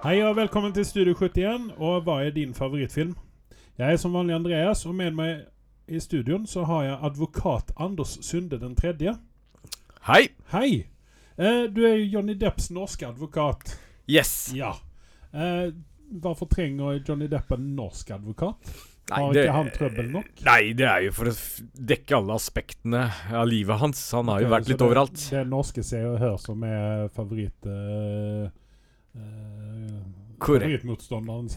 Hei og velkommen til Studio 71. Og hva er din favorittfilm? Jeg er som vanlig Andreas, og med meg i studioen så har jeg advokat Anders Sunde den tredje. Hei! Hei! Eh, du er jo Johnny Depps norske advokat. Yes! Ja. Eh, hvorfor trenger Johnny Depp en norsk advokat? Har det- ikke han trøbbel nok? Nei, det er jo for å dekke alle aspektene av livet hans. Han har jo vært litt det- overalt. Det er norske Se og Hør som er favoritt... eh, eh, han, han,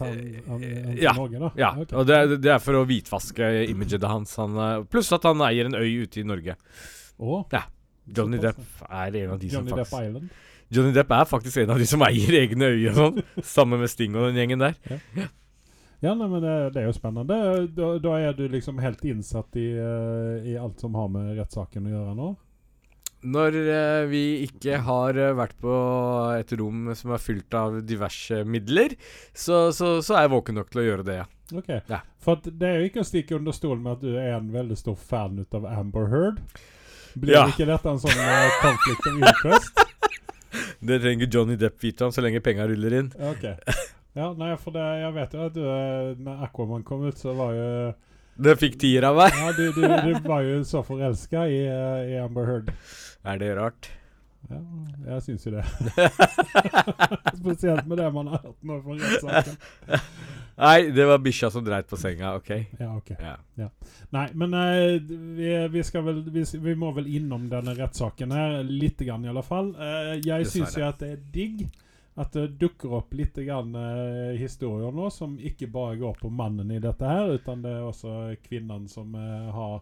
han Ja. Norge, da? Ja, Okay. og det, er- det er for å hvitvaske imaget hans. Han, eh, pluss at han eier en øy ute i Norge. Å, Johnny Depp er en av de Johnny som Depp faktisk Island. Johnny Depp er faktisk en av de som eier egne øyer og sånn. Sammen med Sting og den gjengen der. Ja, nei, men det, det er jo spennende. Da, da er du liksom helt innsatt i, uh, i alt som har med rettssaken å gjøre nå? Når eh, vi ikke har eh, vært på et rom som er fylt av diverse midler, så, så, så er jeg våken nok til å gjøre det, ja. Ok. Ja. For at det er jo ikke å stikke under stol med at du er en veldig stor fan ut av Amber Heard. Blir Ja. ikke dette en sånn uh, conflict of interest? Det trenger Johnny Depp vite om så lenge penga ruller inn. Ok. Ja, nei, for det, jeg vet jo at du eh, Når Aquaman kom ut, så var jo Det fikk tier av meg. Ja, du, du, du var jo så forelska i, eh, i Amber Heard. Er det rart? Ja, jeg syns jo det. Spesielt med det man har hørt nå fra rettssaken. Nei, det var bikkja som dreit på senga, OK? Ja, ok. Ja. Nei, men eh, vi, vi skal vel vi, vi må vel innom denne rettssaken her litt grann i alle fall. Eh, jeg syns jo at det er digg at det dukker opp litt grann, eh, historier nå som ikke bare går på mannen i dette her, utan det er også kvinnen som eh, har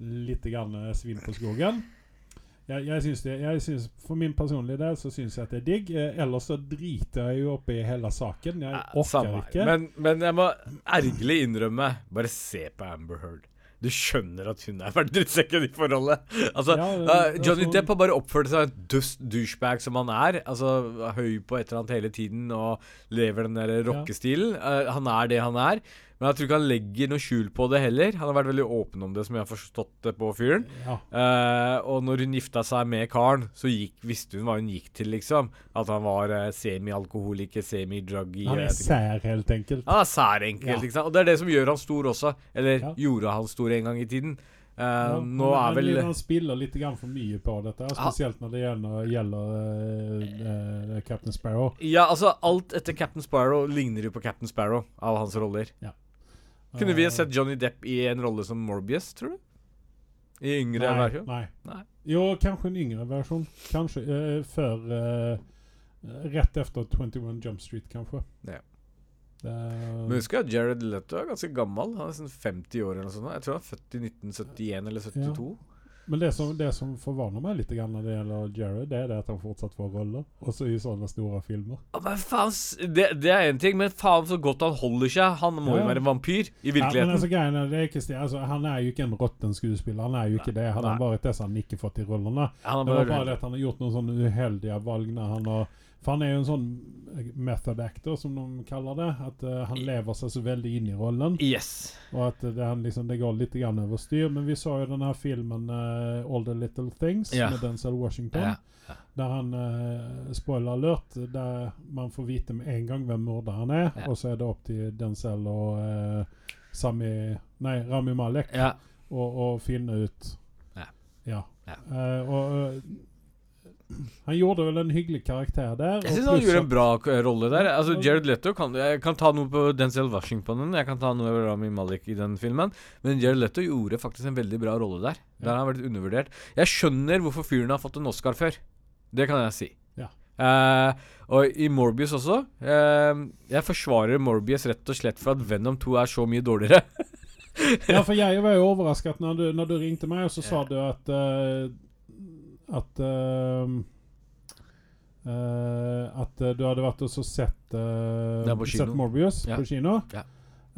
litt grann eh, svin på skogen. Jeg, jeg syns det, jeg syns, For min personlige del så syns jeg at det er digg. Eh, ellers så driter jeg jo opp i hele saken. Jeg Ja, orker samme ikke. Men, men jeg må ergerlig innrømme Bare se på Amber Heard. Du skjønner at hun er vært drittsekken i forholdet. Altså, Ja, eh, Johnny altså- Depp har bare oppført seg som en dust douchebag som han er. Altså Høy på et eller annet hele tiden og lever den der rockestilen. Eh, han er det han er. Men jeg tror ikke han legger noe skjul på det heller. Han har vært veldig åpen om det, som jeg har forstått det på fyren. ja. Uh, og når hun gifta seg med karen, så gikk, visste hun hva hun gikk til, liksom. At han var uh, semi-alkoholiker, semi-druggy. Han er sær, helt enkelt. Han er sær enkelt, Ja. ikke sant? Og det er det som gjør han stor også. Eller Ja. gjorde han stor en gang i tiden. Uh, Ja, nå er vel han, spiller litt grann for mye på dette, Ja. spesielt når det gjelder, gjelder uh, uh, Captain Sparrow. Ja, altså, alt etter Captain Sparrow ligner jo på Captain Sparrow av hans roller. Kunne vi ha Eh, sett Johnny Depp i en rolle som Morbius, tror du? I yngre nei, versjon? nei. Nei. Jo, kanskje en yngre versjon. Kanskje uh, før uh, Rett efter 21 Jump Street, kanskje. Ja. Uh, Men husk at Jared Leto er ganske gammel. Han er sånn 50 år eller noe sånt. Jeg tror han er født i 1971 eller 72. men det som, det som forvarner meg litt når det gjelder Jared, det er det at han fortsatt får roller. Også i sånne store filmer. Ja, Men faen, det, det er én ting, men faen så godt han holder seg. Han må jo ja. være en vampyr i Ja, men virkeligheten. altså, greien er, det er ikke, altså, han er jo ikke en råtten skuespiller. Han er jo ikke Nei, det. Hadde han nei. vært det, så hadde han ikke fått de rollene. Ja, Det var bare det at han har gjort noen sånne uheldige valg når han har For han er jo en sånn method actor, som de kaller det. At uh, han lever seg så veldig inn i rollen. Yes. Og at det, han liksom, det går litt grann over styr. Men vi så jo denne filmen uh, All the Little Things Ja. med Denzel Washington. Ja, ja. Der han uh, Spoiler alert. Der man får vite med en gang hvem morderen er. Og så er det opp til Denzel og uh, Sami Nei, Rami Malek å finne ut Ja. Eh, og eh, han gjorde vel en hyggelig karakter der. Jeg syns han gjorde en bra rolle der. Altså Jared Leto kan Jeg kan ta noe på Denzel Washington, jeg kan ta noe med Rami Malek i den filmen. Men Jared Leto gjorde faktisk en veldig bra rolle der. Der har han vært undervurdert. Jeg skjønner hvorfor fyren har fått en Oscar før. Det kan jeg si. Ja. Uh, og i Morbius også. Uh, jeg forsvarer Morbius rett og slett for at Venom 2 er så mye dårligere. Ja, for jeg var jo overrasket når du, når du ringte meg, og så sa du at eh, At ehm, eh, At eh, du hadde vært og sett uh, kino. Sett Morbius Ja. på kino. Ja.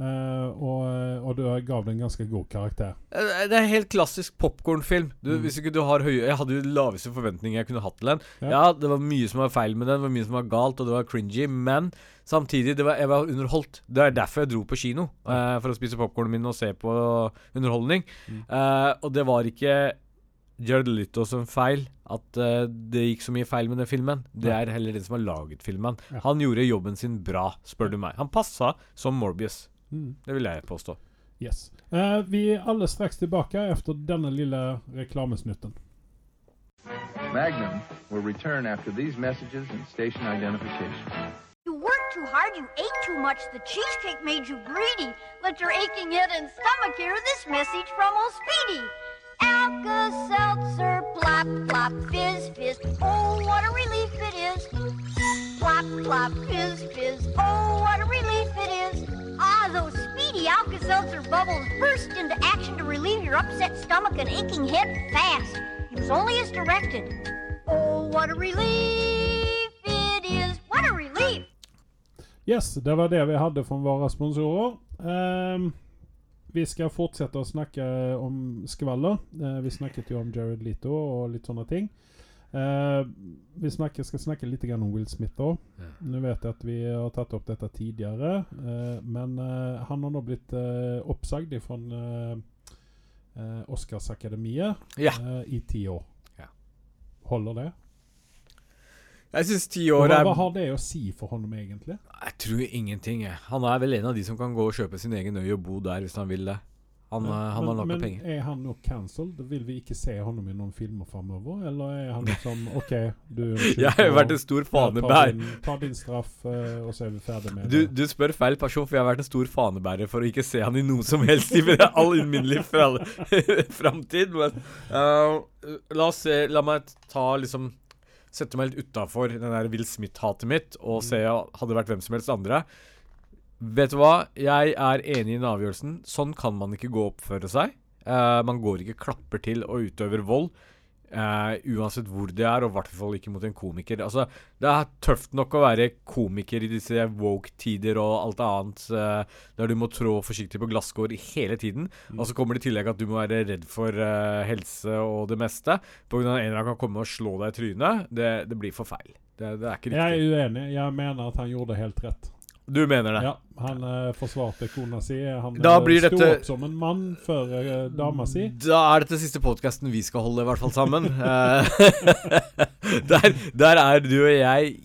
Uh, og, og du gav den en ganske god karakter. Eh, Det er en helt klassisk popkornfilm. Mm. Hvis ikke du har høye Jeg hadde jo laveste forventninger jeg kunne hatt til den. Ja. Ja. det var mye som var feil med den, det var mye som var galt, og det var cringy, men samtidig, det var, jeg var underholdt. Det er derfor jeg dro på kino. Uh, for å spise popkornen min og se på underholdning. Mm. Uh, og det var ikke Jared Leto som feil at uh, det gikk så mye feil med den filmen. Det er heller den som har laget filmen. Ja. Han gjorde jobben sin bra, spør du meg. Han passa som Morbius. Mm. Det vil jeg påstå. Yes. Uh, vi er alle straks tilbake etter denne lille reklamesnutten. Magnum will return after these messages and station identification. You worked too hard, you ate too much, the cheesecake made you greedy. Let your aching head and stomach hear this message from old Speedy. Alka-Seltzer, plop, plop, fizz, fizz, oh, what a relief it is. Plop, plop, fizz, fizz, oh, what a relief it is. Ah, those speedy Alka-Seltzer bubbles burst into action to relieve your upset stomach and aching head fast. It was only as directed. Oh, what a relief it is. What a relief. Yes, det var det vi hadde fra våre sponsorer. Ehm, vi skal fortsette å snakke om skvaller. Eh, vi snakket jo om Jared Leto og litt sånne ting. Eh, vi snakker, skal snakke litt om Will Smith òg. Ja. Nå vet jeg at vi har tatt opp dette tidligere, eh, men eh, han har nå blitt uh, oppsagd fra uh, Oscarsakademiet Ja. eh, i ti år. Ja. Holder det? Jeg syns ti år er hva har det å si for honom, egentlig? Jeg tror ingenting, jeg. Han er vel en av de som kan gå og kjøpe sin egen øy og bo der hvis han vil det. Han, Men- eh, han har men, nok men av penger. er han nå cancelled? Vil vi ikke se honom i noen filmer framover? Eller er han liksom OK, du Jeg har jo vært en stor fanebærer. ta, ta din straff, uh, og så er vi ferdig med Du, det. du spør feil person, for jeg har vært en stor fanebærer for å ikke se han i noe som helst i all alminnelig fra- framtid. Men uh, la oss se La meg ta liksom Sette meg litt utafor den der Will Smith-hatet mitt og se Hadde det vært hvem som helst andre. Vet du hva? Jeg er enig i den avgjørelsen. Sånn kan man ikke gå og oppføre seg. Uh, man går ikke klapper til og utøver vold. Eh, uansett hvor det er, og i hvert fall ikke mot en komiker. Altså, Det er tøft nok å være komiker i disse woke-tider og alt annet, uh, der du må trå forsiktig på glasskår hele tiden. Og så kommer det i tillegg at du må være redd for uh, helse og det meste. På av en eller annen kan komme og slå deg i trynet. Det, det blir for feil. Det, det er ikke Jeg er uenig. Jeg mener at han gjorde det helt rett. Du mener det? Ja, Han uh, forsvarte kona si. Han Da eh, blir sto dette- opp som en mann for uh, dama si. Da er dette siste podkasten vi skal holde, i hvert fall sammen. Eh, der, der er du og jeg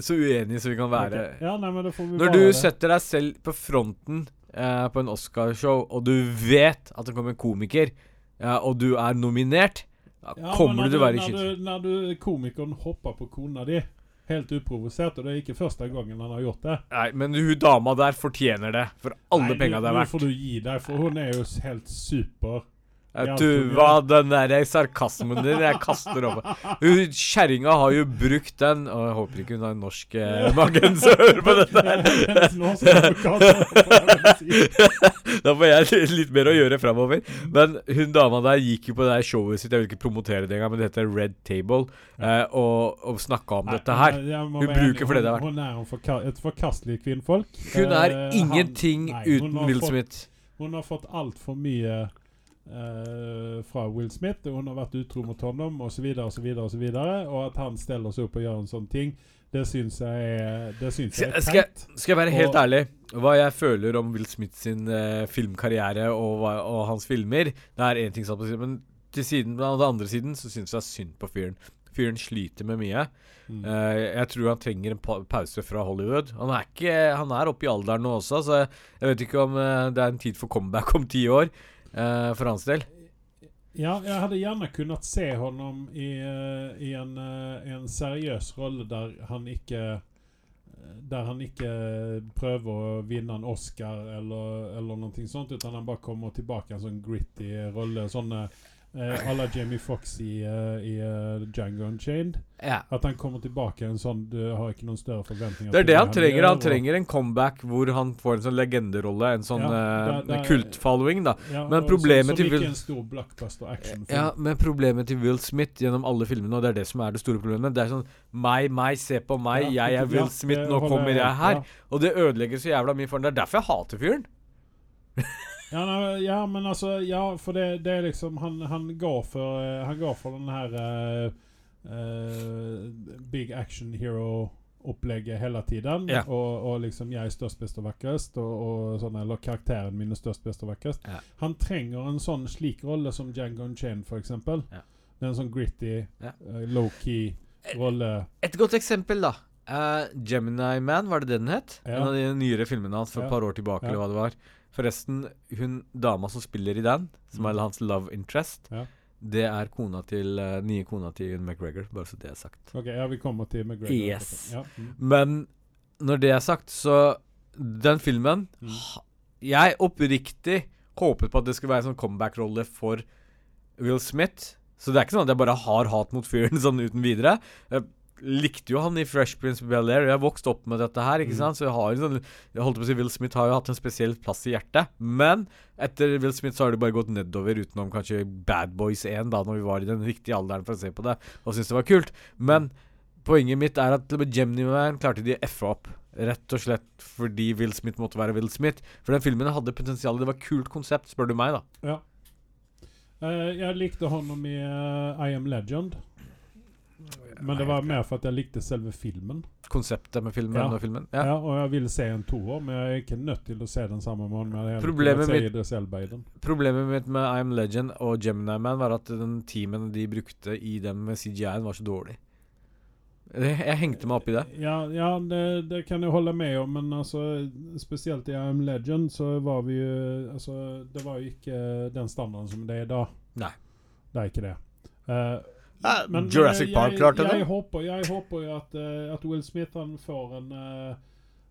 så uenige som vi kan være. Okay. Ja, nei, men da får vi Når bare du setter deg selv på fronten uh, på en Oscarshow, og du vet at det kommer en komiker, og du er nominert, da Ja, kommer du til å være i når når du komikeren hopper på kona di helt uprovosert, og det er ikke første gangen han har gjort det Nei, men hun dama der fortjener det, for alle penga det er Nå får du gi deg, for hun er jo helt super. Hva, den der sarkasmen din jeg kaster over Kjerringa har jo brukt den Og jeg håper ikke hun har en norsk eh, magen som hører på dette her. Da får jeg litt- mer å gjøre framover. Men hun dama der gikk jo på det showet sitt, jeg vil ikke promotere det engang, men det heter Red Table, eh, og, og snakka om dette her. Hun bruker for det det er verdt. Hun er forka et forkastelig kvinnfolk. Hun er Eh, ingenting uten Will Smith. Hun har fått altfor mye eh, fra Will Smith. Hun har vært utro mot ham osv. osv. osv. Og at han steller seg opp og gjør en sånn ting, det syns jeg Det syns jeg Skal, er teit. skal jeg være helt Og- ærlig? Hva jeg føler om Will Smith sin eh, filmkarriere og, og hans filmer, det er én ting satt på siden, men til siden, på den andre siden så syns jeg synd på fyren. Fyren sliter med mye. Mm. Uh, jeg tror han trenger en pa pause fra Hollywood. Han er ikke Han er oppe i alderen nå også, så jeg vet ikke om uh, det er en tid for comeback om ti år eh, for hans del. Ja, jeg hadde gjerne kunnet se honom i, eh, i en, eh, en seriøs rolle der han ikke der han ikke prøver å vinne en Oscar eller, eller noe sånt, utan han bare kommer tilbake i en sånn gritty rolle. Sånne à la Jamie Foxx i, uh, i uh, Django Unchained. Ja. At han kommer tilbake en sånn Du har ikke noen større forventninger. Det er det han trenger. gjør, Han trenger en comeback hvor han får en sånn legenderolle, en sånn Ja, uh, kultfollowing, da. ja, men problemet som, til Will-. Ja, men problemet til Will Smith gjennom alle filmene, og det er det som er det store problemet, det er sånn Meg, meg, se på meg, jeg er Will Smith, nå kommer jeg her. Og det ødelegger så jævla mye for ham. Det er derfor jeg hater fyren. Ja, nei, ja, men altså Ja, for det, det er liksom Han, han går for eh, Han går for den her uh, uh, Big action hero-opplegget hele tiden. Ja. Og, og liksom 'jeg er størst, best og vakrest', og, og sånn, eller 'karakteren min er størst, best og vakrest'. Ja. Han trenger en sånn slik rolle som Django Unchained, for eksempel. Ja. Det er en sånn gritty, eh, low-key rolle. Et godt eksempel, da. Uh, Gemini Man, var det det den het? Ja. En av de nyere filmene hans for et par år tilbake. Ja. eller hva det var Forresten, hun dama som spiller i den, som Mm. er hans love interest, Ja. det er kona til uh, nye kona til McGregor, bare så det er sagt. Ok, ja, vi kommer til McGregor. Yes. Ja. Mm. Men når det er sagt, så Den filmen Mm. Jeg oppriktig håpet på at det skulle være en sånn comeback-rolle for Will Smith. Så det er ikke sånn at jeg bare har hat mot fyren sånn uten videre. Jeg likte jo han i Fresh Prince of Bel-Air. Jeg har vokst opp med dette her, ikke Mm. sant. Så jeg har en sånn Jeg holdt på å si Will Smith har jo hatt en spesiell plass i hjertet. Men etter Will Smith så har det bare gått nedover utenom kanskje Bad Boys 1, da når vi var i den riktige alderen for å se på det og syntes det var kult. Men poenget mitt er at Gemini Man klarte de å effe opp. Rett og slett fordi Will Smith måtte være Will Smith. For den filmen hadde potensial. Det var et kult konsept, spør du meg, da. Ja. Uh, jeg likte honom i uh, I Am Legend. Men det var mer for at jeg likte selve filmen. Konseptet med filmen Ja. og filmen. Ja. Ja. Og jeg vil se en toer, men jeg er ikke nødt til å se den samme heller Problemet mitt-. Problemet mitt med I'm Legend og Gemini Man var at den teamen de brukte i den med CGI-en, var så dårlig. Jeg, hengte meg opp i det. Ja, ja det, det kan jeg holde med om, men altså, spesielt i I'm Legend så var vi jo altså, Det var jo ikke den standarden som det er i dag. Nei. Det er ikke det. Eh, Ah, men, Jurassic Park jeg, klarte jeg, det. Håper, jeg håper jo at, eh, at Will Smith han får en uh,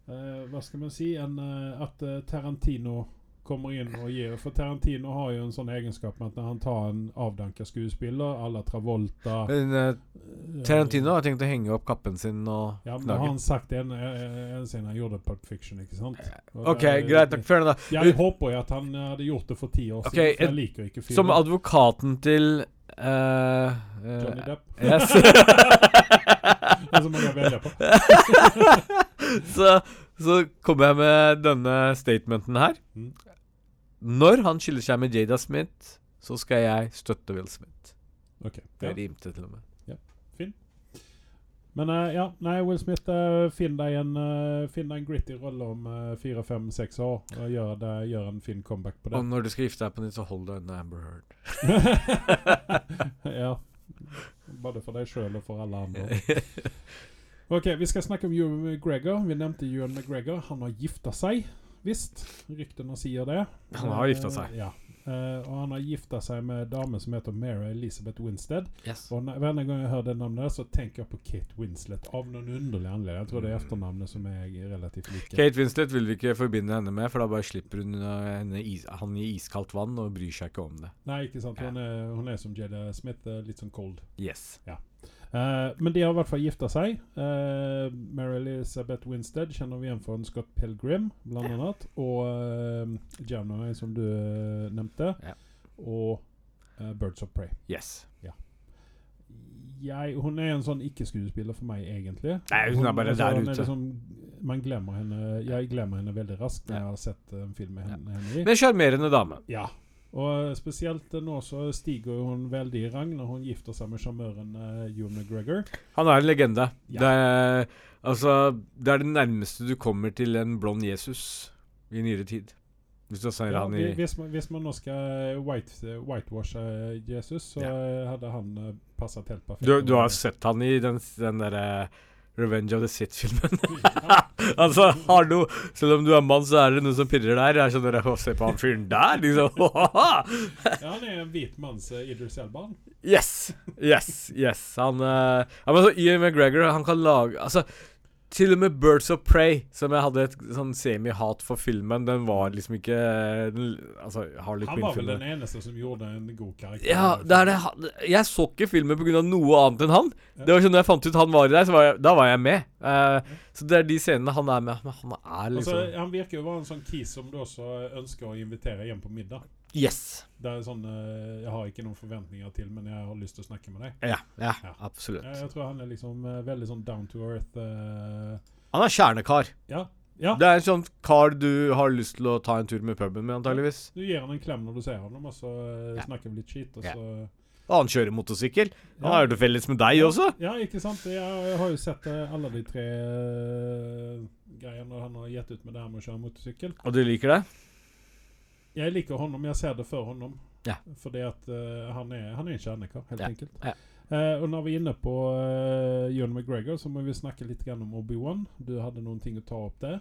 eh, Hva skal man si en, eh, At eh, Tarantino kommer inn og gir For Tarantino har jo en sånn egenskap med at når han tar en avdanka skuespiller, à la Travolta Men eh, eh, Tarantino har tenkt å henge opp kappen sin og Ja, men det har han sagt en, en, en siden han gjorde Pulp Fiction, ikke sant? Og OK, det- greit nok. Fair enough. Jeg håper jo at han hadde gjort det for ti år Ok, siden, for jeg liker ikke filmen. Som advokaten til eh, eh, Johnny Depp. Yes. Det er så mange på. så, så kommer jeg med denne statementen her. Mm. Når han skiller seg med Jada Smith, så skal jeg støtte Will Smith. Ok, Det rimte til og med. Men eh, ja, nei, Will Smith, eh, finn deg en, uh, finn deg en gritty rolle om fire, fem, seks år, og gjør, det, gjør en fin comeback på det. Og når du skal gifte deg på nytt, så hold deg unna Amber Heard. ja. Både for deg sjøl og for alle andre. Ok, vi skal snakke om Ewan McGregor. Vi nevnte Ewan McGregor. Han har gifta seg, visst. Ryktene sier det. Han har gifta seg. Eh, ja. Eh, og han har gifta seg med damen dame som heter Mary Elizabeth Winstead. yes. Og hver gang jeg hører det navnet, så tenker jeg på Kate Winslet. Av noen underlig anledning. Jeg tror det er etternavnet som er relativt like. Kate Winslet vil vi ikke forbinde henne med, for da bare slipper hun uh, henne is han i iskaldt vann og bryr seg ikke om det. Nei, ikke sant. Hun er, hun er som Jada Smith, eh, litt sånn cold. Yes. Eh, men de har i hvert fall gifta seg. Uh, Mary Elizabeth Winstead kjenner vi igjen fra Scott Pilgrim, blant annet. Og uh, Gemini, som du uh, nevnte. Ja. Og eh, Birds of Prey. Yes. Jeg, hun er en sånn ikke-skuespiller for meg, egentlig. Nei, hun er bare der ute. liksom, man glemmer henne Jeg glemmer henne veldig raskt når Ja. jeg har sett en film med henne. henne i. Men sjarmerende dame. Ja. Og eh, spesielt eh, nå så stiger hun veldig i rang når hun gifter seg med sjarmøren uh, Ewan McGregor. Han er en legende. Ja. Det, er, altså, det er det nærmeste du kommer til en blond Jesus i nyere tid. Hvis Ja, han i hvis, man, hvis man nå skal white, whitewashe eh, Jesus, så Ja. eh, hadde han uh, passet helt perfekt. du, du har sett han i den, den derre Revenge of the Sith-filmen. Altså, hallo! Selv om du er mann, så er det noe som pirrer der. Jeg skjønner å, Se på han fyren der, liksom. ja, han er en hvit manns uh, Idris Elban. yes! Yes, yes. Han uh, ja, men altså, Ian McGregor, han kan lage Altså, til og med Birds of Prey, som jeg hadde et sånn semi-hat for filmen, den var liksom ikke den, Altså, Han var vel den eneste som gjorde en god karakter. Ja, det er det Jeg så ikke filmen pga. noe annet enn han. Ja. Det var sånn Når jeg fant ut han var der, så var jeg, da var jeg med. Eh, så det er de scenene han er med. Men han er liksom Altså, han virker jo å være en sånn kis som du også ønsker å invitere hjem på middag. Yes. Det er sånn eh, Jeg har ikke noen forventninger til, men jeg har lyst til å snakke med deg. Ja, ja, Ja. absolutt. Jeg, jeg tror han er liksom eh, veldig sånn down to earth. Uh... Han er kjernekar. ja. ja. Det er en sånn kar du har lyst til å ta en tur med puben med, antageligvis. Du gir han en klem når du ser ham, og så snakker vi litt skit. Og så Og han kjører motorsykkel. Han har jo det felles med deg også. Ja, ikke sant? Jeg, jeg har jo sett alle de tre uh, greiene han har gitt ut med det her med å kjøre motorsykkel. Og du liker det? Jeg liker honom, jeg ser det for honom. Ja. Fordi at uh, han, er, han er en kjernekar, helt Ja. enkelt. Ja. Uh, og når vi er inne på uh, Ewan McGregor, så må vi snakke litt om Obi-Wan. Du hadde noen ting å ta opp der.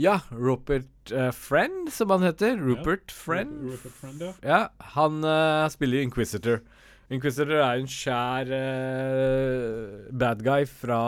Ja, Rupert uh, Friend, som han heter. Rupert Friend. Ru- Rupert Friend, ja. Han eh, spiller Inquisitor. Inquisitor er en skjær eh, bad guy fra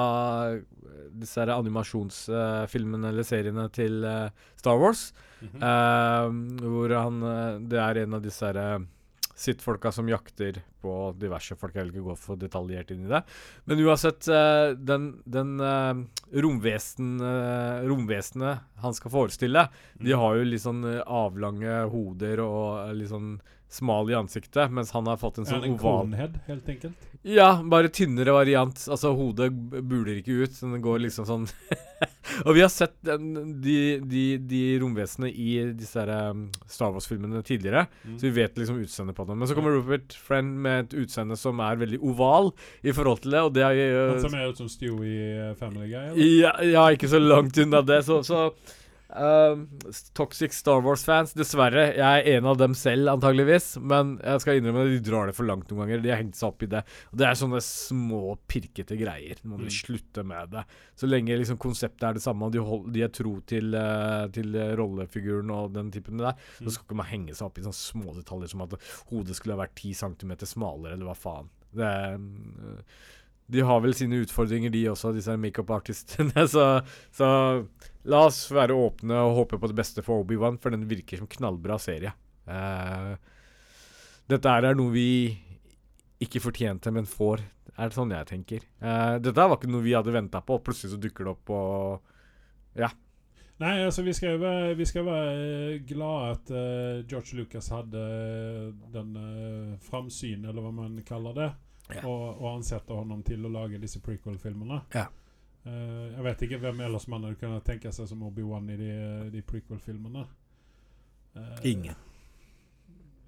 disse animasjonsfilmene eller seriene til eh, Star Wars. Mhm. uh, hvor han eh, Det er en av disse herre sittfolka som jakter på diverse folk. Jeg vil ikke gå for detaljert inn i det. Men uansett, eh, den, den eh, romvesen, eh, romvesenet han skal forestille, de har jo litt sånn eh, avlange hoder og eh, litt sånn smal i ansiktet, mens han har fått en sånn en oval helt enkelt? Ja, bare tynnere variant. Altså, hodet buler ikke ut. så Den går liksom sånn Og vi har sett den, de, de, de romvesenene i disse der, um, Star Wars-filmene tidligere, Mm. så vi vet liksom utseendet på dem. Men så kommer Rupert Friend med et utseende som er veldig oval i forhold til det, og det er jo Han som er ut som Stewie eh, Family Guy? Eller? ja, ja, ikke så langt unna det. Så, så um, Toxic Star Wars-fans, dessverre. Jeg er en av dem selv, antageligvis. Men jeg skal innrømme at de drar det for langt noen ganger. De har hengt seg opp i det. Og det er sånne små, pirkete greier. Man må Mm. slutte med det. Så lenge liksom konseptet er det samme, og de, hold, de er tro til, uh, til rollefiguren og den typen der, Mm. så skal ikke man henge seg opp i sånne små detaljer som at hodet skulle ha vært 10 cm smalere, eller hva faen. Det er mm, de har vel sine utfordringer, de også, disse makeup-artistene. Så, så la oss være åpne og håpe på det beste for Obi-Wan, for den virker som knallbra serie. Uh, dette er noe vi ikke fortjente, men får. Er det sånn jeg tenker. Uh, dette var ikke noe vi hadde venta på, og plutselig så dukker det opp og Nei, altså vi skal være, vi skal være glad glade at uh, George Lucas hadde eh, den uh, framsyn, eller hva man kaller det, Ja. og, og ansette honom til å lage disse prequel-filmene. Ja. Eh, jeg vet ikke hvem ellers man hadde kunnet tenke seg som Obi-Wan i de, de prequel-filmene. Eh, Ingen.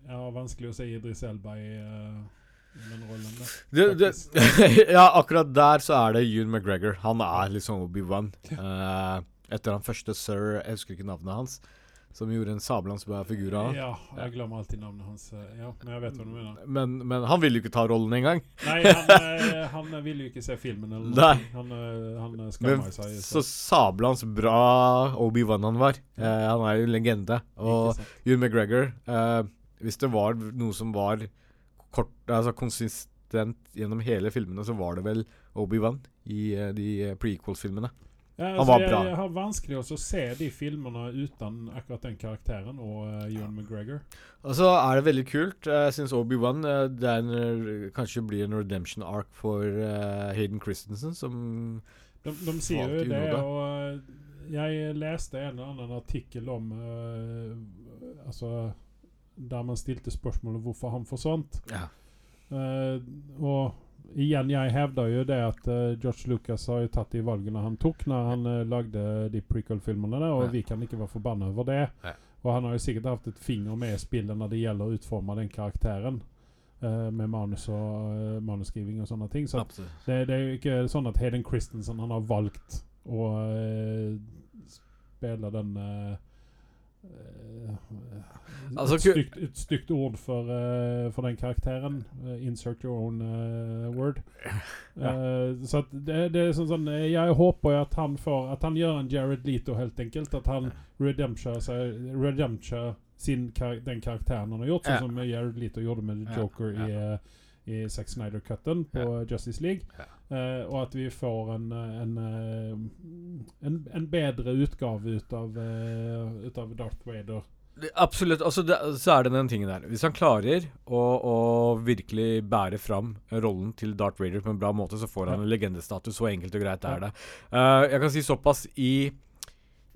Ja, vanskelig å si Idris Elba i i den rollen. der. du, du, ja, akkurat der så er det Ewan McGregor. Han er liksom Obi-Wan. Uh, etter han første sir, jeg husker ikke navnet hans, som gjorde en sablans bra figur av. Ja, jeg glemmer alltid navnet hans. eh, Ja, men jeg vet hva du mener. Men, men han ville jo ikke ta rollen engang. Nei, han, eh, han ville jo ikke se filmen eller noe. Han, eh, han skammer seg. så sablans bra Obi-Wan han var. Eh, han er jo en legende. Og Hugh McGregor eh, Hvis det var noe som var kort, altså konsistent gjennom hele filmene, så var det vel Obi-Wan i de prequel-filmene. Ja, Han altså, var bra. jeg har vanskelig å se de filmene uten akkurat den karakteren og uh, Ewan McGregor. Og så er det veldig kult. Jeg syns Obi-Wan eh, eh, kanskje blir en redemption ark for uh, Hayden Christensen, som De, de sier jo det, og jeg leste en eller annen artikkel om Altså Der man stilte spørsmålet hvorfor han forsvant. Ja. Og igjen, jeg hevder jo det at uh, George Lucas har jo tatt de valgene han tok når han uh, lagde de prequel-filmene, og Ja. vi kan ikke være forbanna over det. Ja. Og han har jo sikkert hatt et finger med i spillet når det gjelder å utforme den karakteren. Uh, med manus og manuskriving og sånne ting. Så det, det er jo ikke sånn at Hayden Christensen han har valgt å spille den eh, Altså, et, stygt, et stygt ord for, uh, for den karakteren. Uh, insert your own uh, word. Ja. så det, det er sånn, sånn Jeg håper at han får At han gjør en Jared Leto, helt enkelt. At han redempture, seg- sin den karakteren han har gjort, Ja. sånn som Jared Leto gjorde med Ja, Joker i ja. I Zack Snyder-cutten på Justice League. Ja. Uh, og at vi får en, eh, en, eh, en, en bedre utgave ut av, ut av Darth Vader. Absolutt. Altså, det, så er det den tingen der. Hvis han klarer å, å virkelig bære fram rollen til Darth Vader på en bra måte, så får han Ja. en legendestatus. Så enkelt og greit er det. Uh, jeg kan si såpass i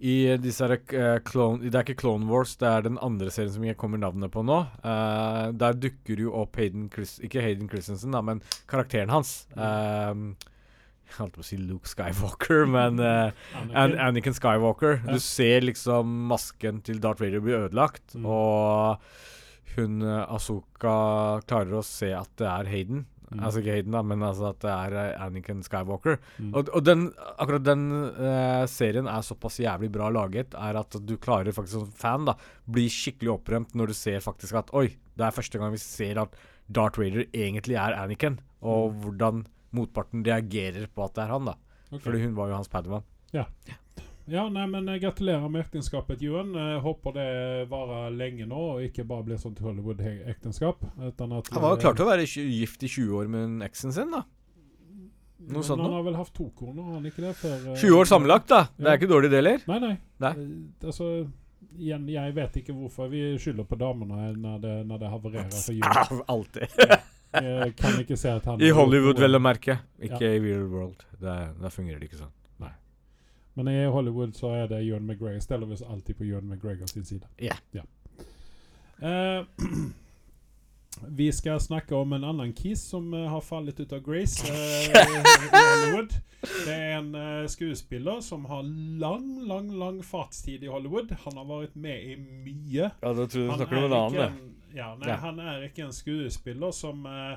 i disse her, uh, clone, Det er ikke Clone Wars, det er den andre serien som jeg kommer navnet på nå. Uh, der dukker jo opp Hayden Chris, Ikke Hayden Christensen, da, men karakteren hans. Uh, jeg holdt på å si Luke Skywalker, men An Anakin. Anakin Skywalker. Ja. Du ser liksom masken til Darth Vader bli ødelagt, Mm. og hun Asoka klarer å se at det er Hayden. Mm. Altså ikke Hayden, da, men altså at det er Anniken Anakin Skywalker. Mm. Og, og den, akkurat den uh, serien er såpass jævlig bra laget, er at du klarer faktisk som fan da bli skikkelig opprømt når du ser faktisk at Oi, det er første gang vi ser at Darth Vader egentlig er Anakin, og hvordan motparten reagerer på at det er han, da. okay. Fordi hun var jo hans padawan. Ja, nei, men eh, gratulerer med ekteskapet, Johan. Eh, håper det varer lenge nå, og ikke bare blir sånn Hollywood-ekteskap. Han var jo klar til å være gift i 20 år med eksen sin, da. noe sånt Han har vel hatt to koner, har han ikke det? Før, eh, 20 år sammenlagt, da. Det er ikke dårlig, det heller. Nei, nei. Nei. Eh, altså, igjen, jeg vet ikke hvorfor vi skylder på damene når det, når det havererer for Johan. Alltid. ja. kan ikke se at han I Hollywood, vel å merke. Ja. Ikke i real world. Der, der fungerer det ikke sånn. Men i Hollywood så er det John McGregor. Steller vi oss alltid på John McGregor sin side. Ja. Uh, vi skal snakke om en annen kis som uh, har fallet ut av Grace uh, i Hollywood. Det er en skuespiller som har lang, lang lang fartstid i Hollywood. Han har vært med i mye. Ja, da tror jeg du snakker om en, ja, nei, Ja. han er ikke en skuespiller som eh,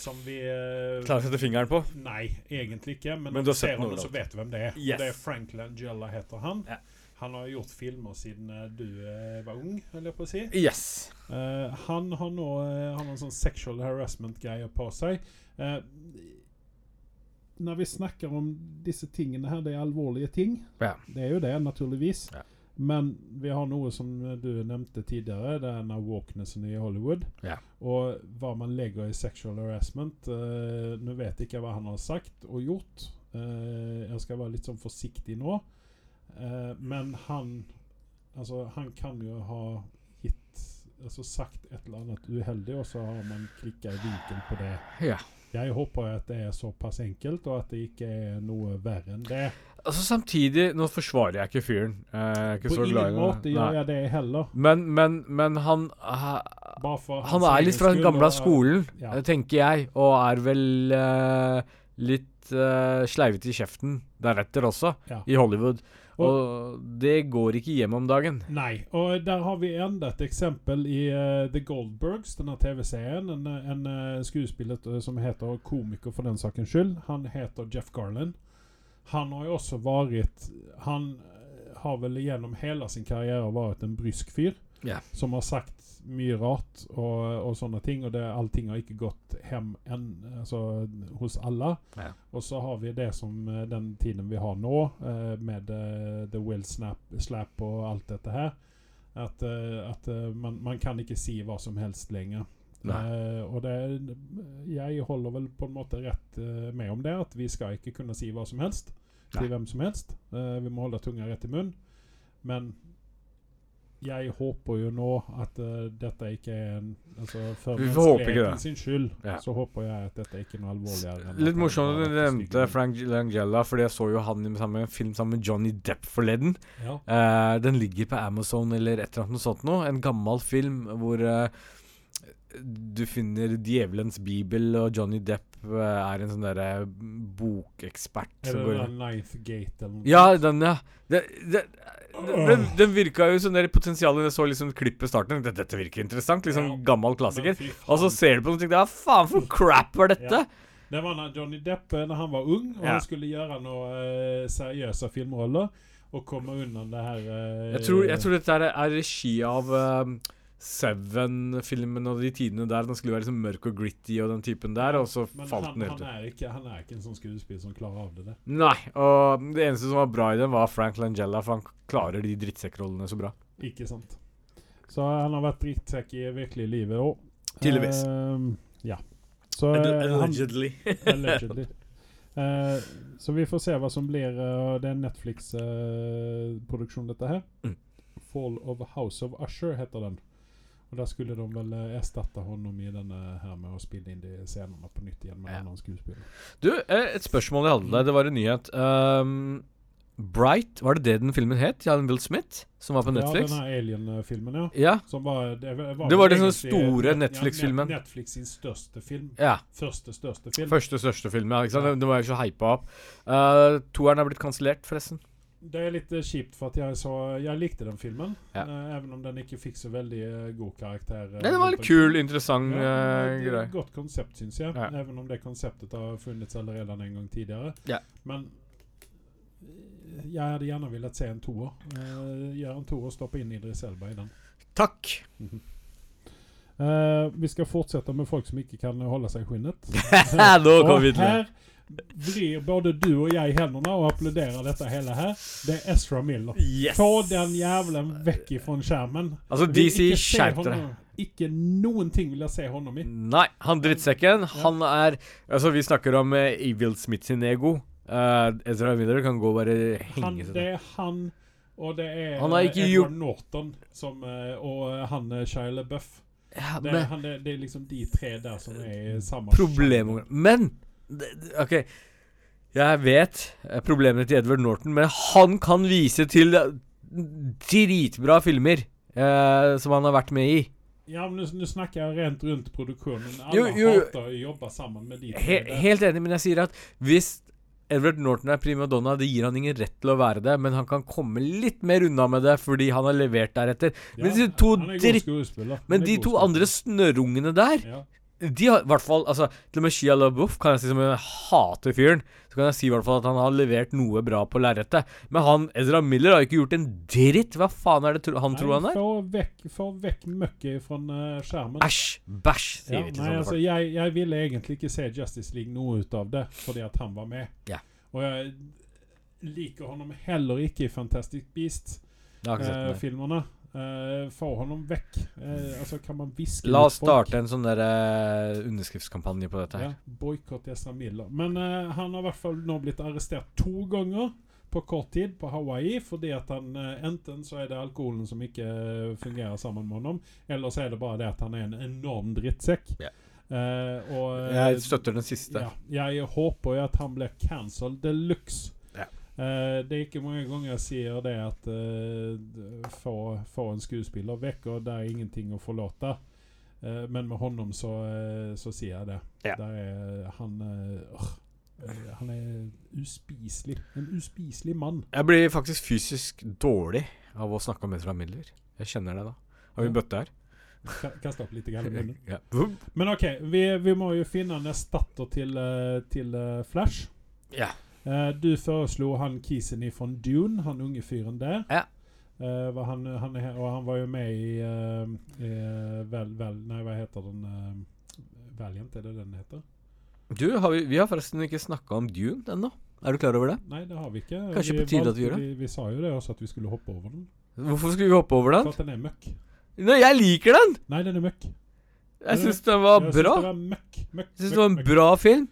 som vi uh, Klarer å sette fingeren på. Nei, egentlig ikke. Men, Men du du har sett ser honom så vet du hvem det er. Yes. Det er Frank Langella heter han. Ja. Han har gjort filmer siden eh, du eh, var ung, holder jeg på å si. Yes. Uh, han har nå han har en sånn sexual harassment-greie på seg. Uh, når vi snakker om disse tingene her, det er alvorlige ting. Ja. Det er jo det, naturligvis. Ja. Men vi har noe som du nevnte tidligere, det er denne walknessene i Hollywood. Ja. Og hva man legger i sexual harassment. eh, Nå vet jeg ikke hva han har sagt og gjort. Eh, jeg skal være litt sånn forsiktig nå. Eh, men han Altså, han kan jo ha gitt Altså sagt et eller annet uheldig, og så har man klikka i vinkel på det. Ja. Jeg håper at det er såpass enkelt, og at det ikke er noe verre enn det. Altså Samtidig, nå forsvarer jeg ikke fyren. Eh, Jeg ikke På ingen måte gjør jeg det heller. Men, men, men han ha, Han er litt fra den gamle skolen, ja. eh, tenker jeg. Og er vel uh, litt uh, sleivete i kjeften deretter også, Ja. i Hollywood. Og- Og det går ikke hjem om dagen. Nei, og der har vi enda et eksempel i uh, The Goldbergs, denne TV-serien. En, eh, en uh, skuespiller eh, som heter komiker for den sakens skyld. Han heter Jeff Garlin. Han har jo også vært Han har vel gjennom hele sin karriere vært en brysk fyr. Ja. Som har sagt mye rart og, og sånne ting. Og det, allting har ikke gått hjem enn, altså, hos alle. Ja. Og så har vi det som eh, den tiden vi har nå, eh, med eh, The Will Snap, Slap og alt dette her. At, eh, at man, man kan ikke si hva som helst lenger. Eh, og det Jeg holder vel på en måte rett med om det, at vi skal ikke kunne si hva som helst til Nei. hvem som helst. Uh, vi må holde tunga rett i munnen. Men jeg håper jo nå at uh, dette ikke er en altså, For det. sin skyld, Ja. så håper jeg at dette ikke er noe alvorligere. Litt morsomt at du nevnte. Frank Langella, fordi jeg så jo han i en film sammen med Johnny Depp forleden. Ja. Uh, den ligger på Amazon eller et eller annet sånt noe. En gammel film hvor uh, du finner djevelens bibel, og Johnny Depp er en sånn derre bokekspert. Er som det går- Ninth Gate eller noe? Ja, den, ja. Det, det, den, den virka jo sånn der potensialet jeg så liksom klippet starten. Dette, dette virker interessant. Liksom Ja. gammel klassiker. Og så ser du på noe og tenker ja, faen for crap var dette? Ja. Det var når Johnny Depp eh, når han var ung og han skulle gjøre noen eh, seriøse filmroller og komme unna det her eh, Jeg tror, jeg tror dette er, er regi av um, Seven-filmen og de tidene der. Den skulle være liksom mørk og gritty og den typen der, og så Men falt han, den han, helt ut. ikke, han er ikke en sånn skuespiller som klarer av det. Nei, og det eneste som var bra i den, var Frank Langella, for han klarer de drittsekkrollene så bra. Ikke sant. Så han har vært drittsekk i virkelig livet òg. Tydeligvis. ja. Så allegedly. han, Allegedly. Eh, så vi får se hva som blir Uh, Det er Netflix-produksjon, dette her. Mm. 'Fall of House of Usher' heter den. Og da skulle de vel eh, erstatte honom i denne her med å spille inn de scenene på nytt igjen med Ja. en annen skuespiller. Du, eh, et spørsmål jeg hadde deg. Det var en nyhet. Um, Bright, var det det den filmen het? Jan Will Smith? Som var på Netflix? Ja, denne Alien-filmen, ja. Ja. Som var, det var, Det var den store Netflix-filmen. Ja, Netflix sin største film. ja. Første største film. Første største film, ja. Ikke sant? Ja. Den, den var jo så hypa opp. Uh, toeren er blitt kansellert, forresten. Det er litt eh, kjipt, for jeg, så, jeg likte den filmen. Ja. Uh, even om den ikke fikk så veldig eh, god karakter. Uh, Nei, det var en kul, omkring. interessant Ja, greie. godt konsept, syns jeg. Ja. Even om det konseptet har funnits allerede en gang tidligere. Ja. Men jeg hadde gjerne villet se en toer. Uh, Gjøre en toer og stoppe inn Idris Elba i den. Takk. Eh, vi skal fortsette med folk som ikke kan holde seg i skinnet. Nå kommer vi til det. Vrir både du og jeg hendene og applauderer dette hele her. Det er Ezra Miller. Yes! Få den jævelen vekk ifra skjermen. Altså, de sier DC, skjerp dere. Ikke noen ting vil jeg se honom i. Nei, han drittsekken, han er Altså, vi snakker om uh, Evil Smith sin ego. Uh, Ezra Miller kan gå og bare henge seg det er han, og det er Han har ikke Edward gjort- Norton som, eh, og eh, han eh, Shia LaBeouf. ja, Det, er han, det, det er liksom de tre der som er i samme Problemet Men OK. Jeg vet problemene til Edward Norton, men han kan vise til dritbra filmer eh, som han har vært med i. Ja, men nå snakker jeg rent rundt produksjonen. Alle Jo, jo, hater å jobbe sammen med de He helt enig, men jeg sier at hvis Edward Norton er primadonna, det gir han ingen rett til å være det, men han kan komme litt mer unna med det fordi han har levert deretter. Men de to. Men de to andre snørrungene der ja. De har i hvert fall altså, Til og med Shia LaBeouf kan jeg si som jeg hater fyren. Så kan jeg si i hvert fall at han har levert noe bra på lerretet. Men han Ezra Miller har ikke gjort en dritt. Hva faen er det tro han tror han er? Få vekk, få vekk møkket fra eh, skjermen. Æsj! Bæsj, sier Ja, vi til nei, sånne altså, folk. jeg, jeg ville egentlig ikke se Justice League noe ut av det, fordi at han var med. Ja. Og jeg liker ham heller ikke i Fantastic Jeg Beast-filmene. få honom vekk. Uh, altså, kan man hviske La oss starte en sånn der uh, underskriftskampanje på dette Ja, her. Boikott Yesra Miller. Men uh, han har i hvert fall nå blitt arrestert to ganger på kort tid på Hawaii fordi at han enten så er det alkoholen som ikke fungerer sammen med honom, eller så er det bare det at han er en enorm drittsekk. Yeah. Og Jeg støtter den siste. ja, jeg håper jo at han blir cancelled de luxe. Eh, det er ikke mange ganger jeg sier det at uh, få, få en skuespiller vekk, og det er ingenting å forlate. Uh, men med honom så, så sier jeg det. Ja. Er han Han er uspiselig. En uspiselig mann. Jeg blir faktisk fysisk dårlig av å snakke om Ezra Miller. Jeg kjenner det, da. Har vi Ja. bøtte her? Ka- opp litt i munnen. Ja. Men OK, vi, vi må jo finne en erstatter til, til Flash. ja. Eh, du foreslo han kisen fra Dune, han unge fyren der. Ja. Uh, han, han og han var jo med i, uh, i vel, vel, Nei, hva heter den? Valiant, er det den heter? Du, har vi, vi har forresten ikke snakka om Dune ennå. Er du klar over det? Nei, det har vi ikke. Kanskje vi på tide at vi gjør det? Vi, vi sa jo det også, at vi skulle hoppe over den. Hvorfor skulle vi hoppe over den? For at den er møkk. Nei, jeg liker den! Nei, den er møkk. Jeg syns den var Jeg bra. Jeg syns det var en bra film.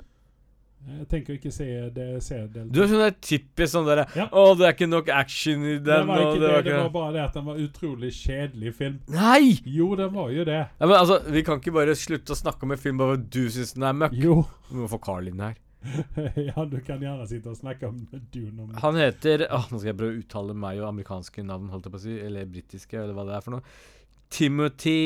Jeg tenker ikke se det se del Du er sånn der typisk sånn derre Ja. Å, det er ikke nok action i den', det var ikke det det, var det var bare det at den var utrolig kjedelig film. Nei! Jo, den var jo det. Ja, men altså, Vi kan ikke bare slutte å snakke om en film bare du syns den er møkk. Jo. Vi må få Carl inn her. ja, du kan gjerne sitte og snakke om Dune. Om Han heter å, Nå skal jeg prøve å uttale meg og amerikanske navn, holdt jeg på å si. Eller britiske, eller hva det er for noe. Timothy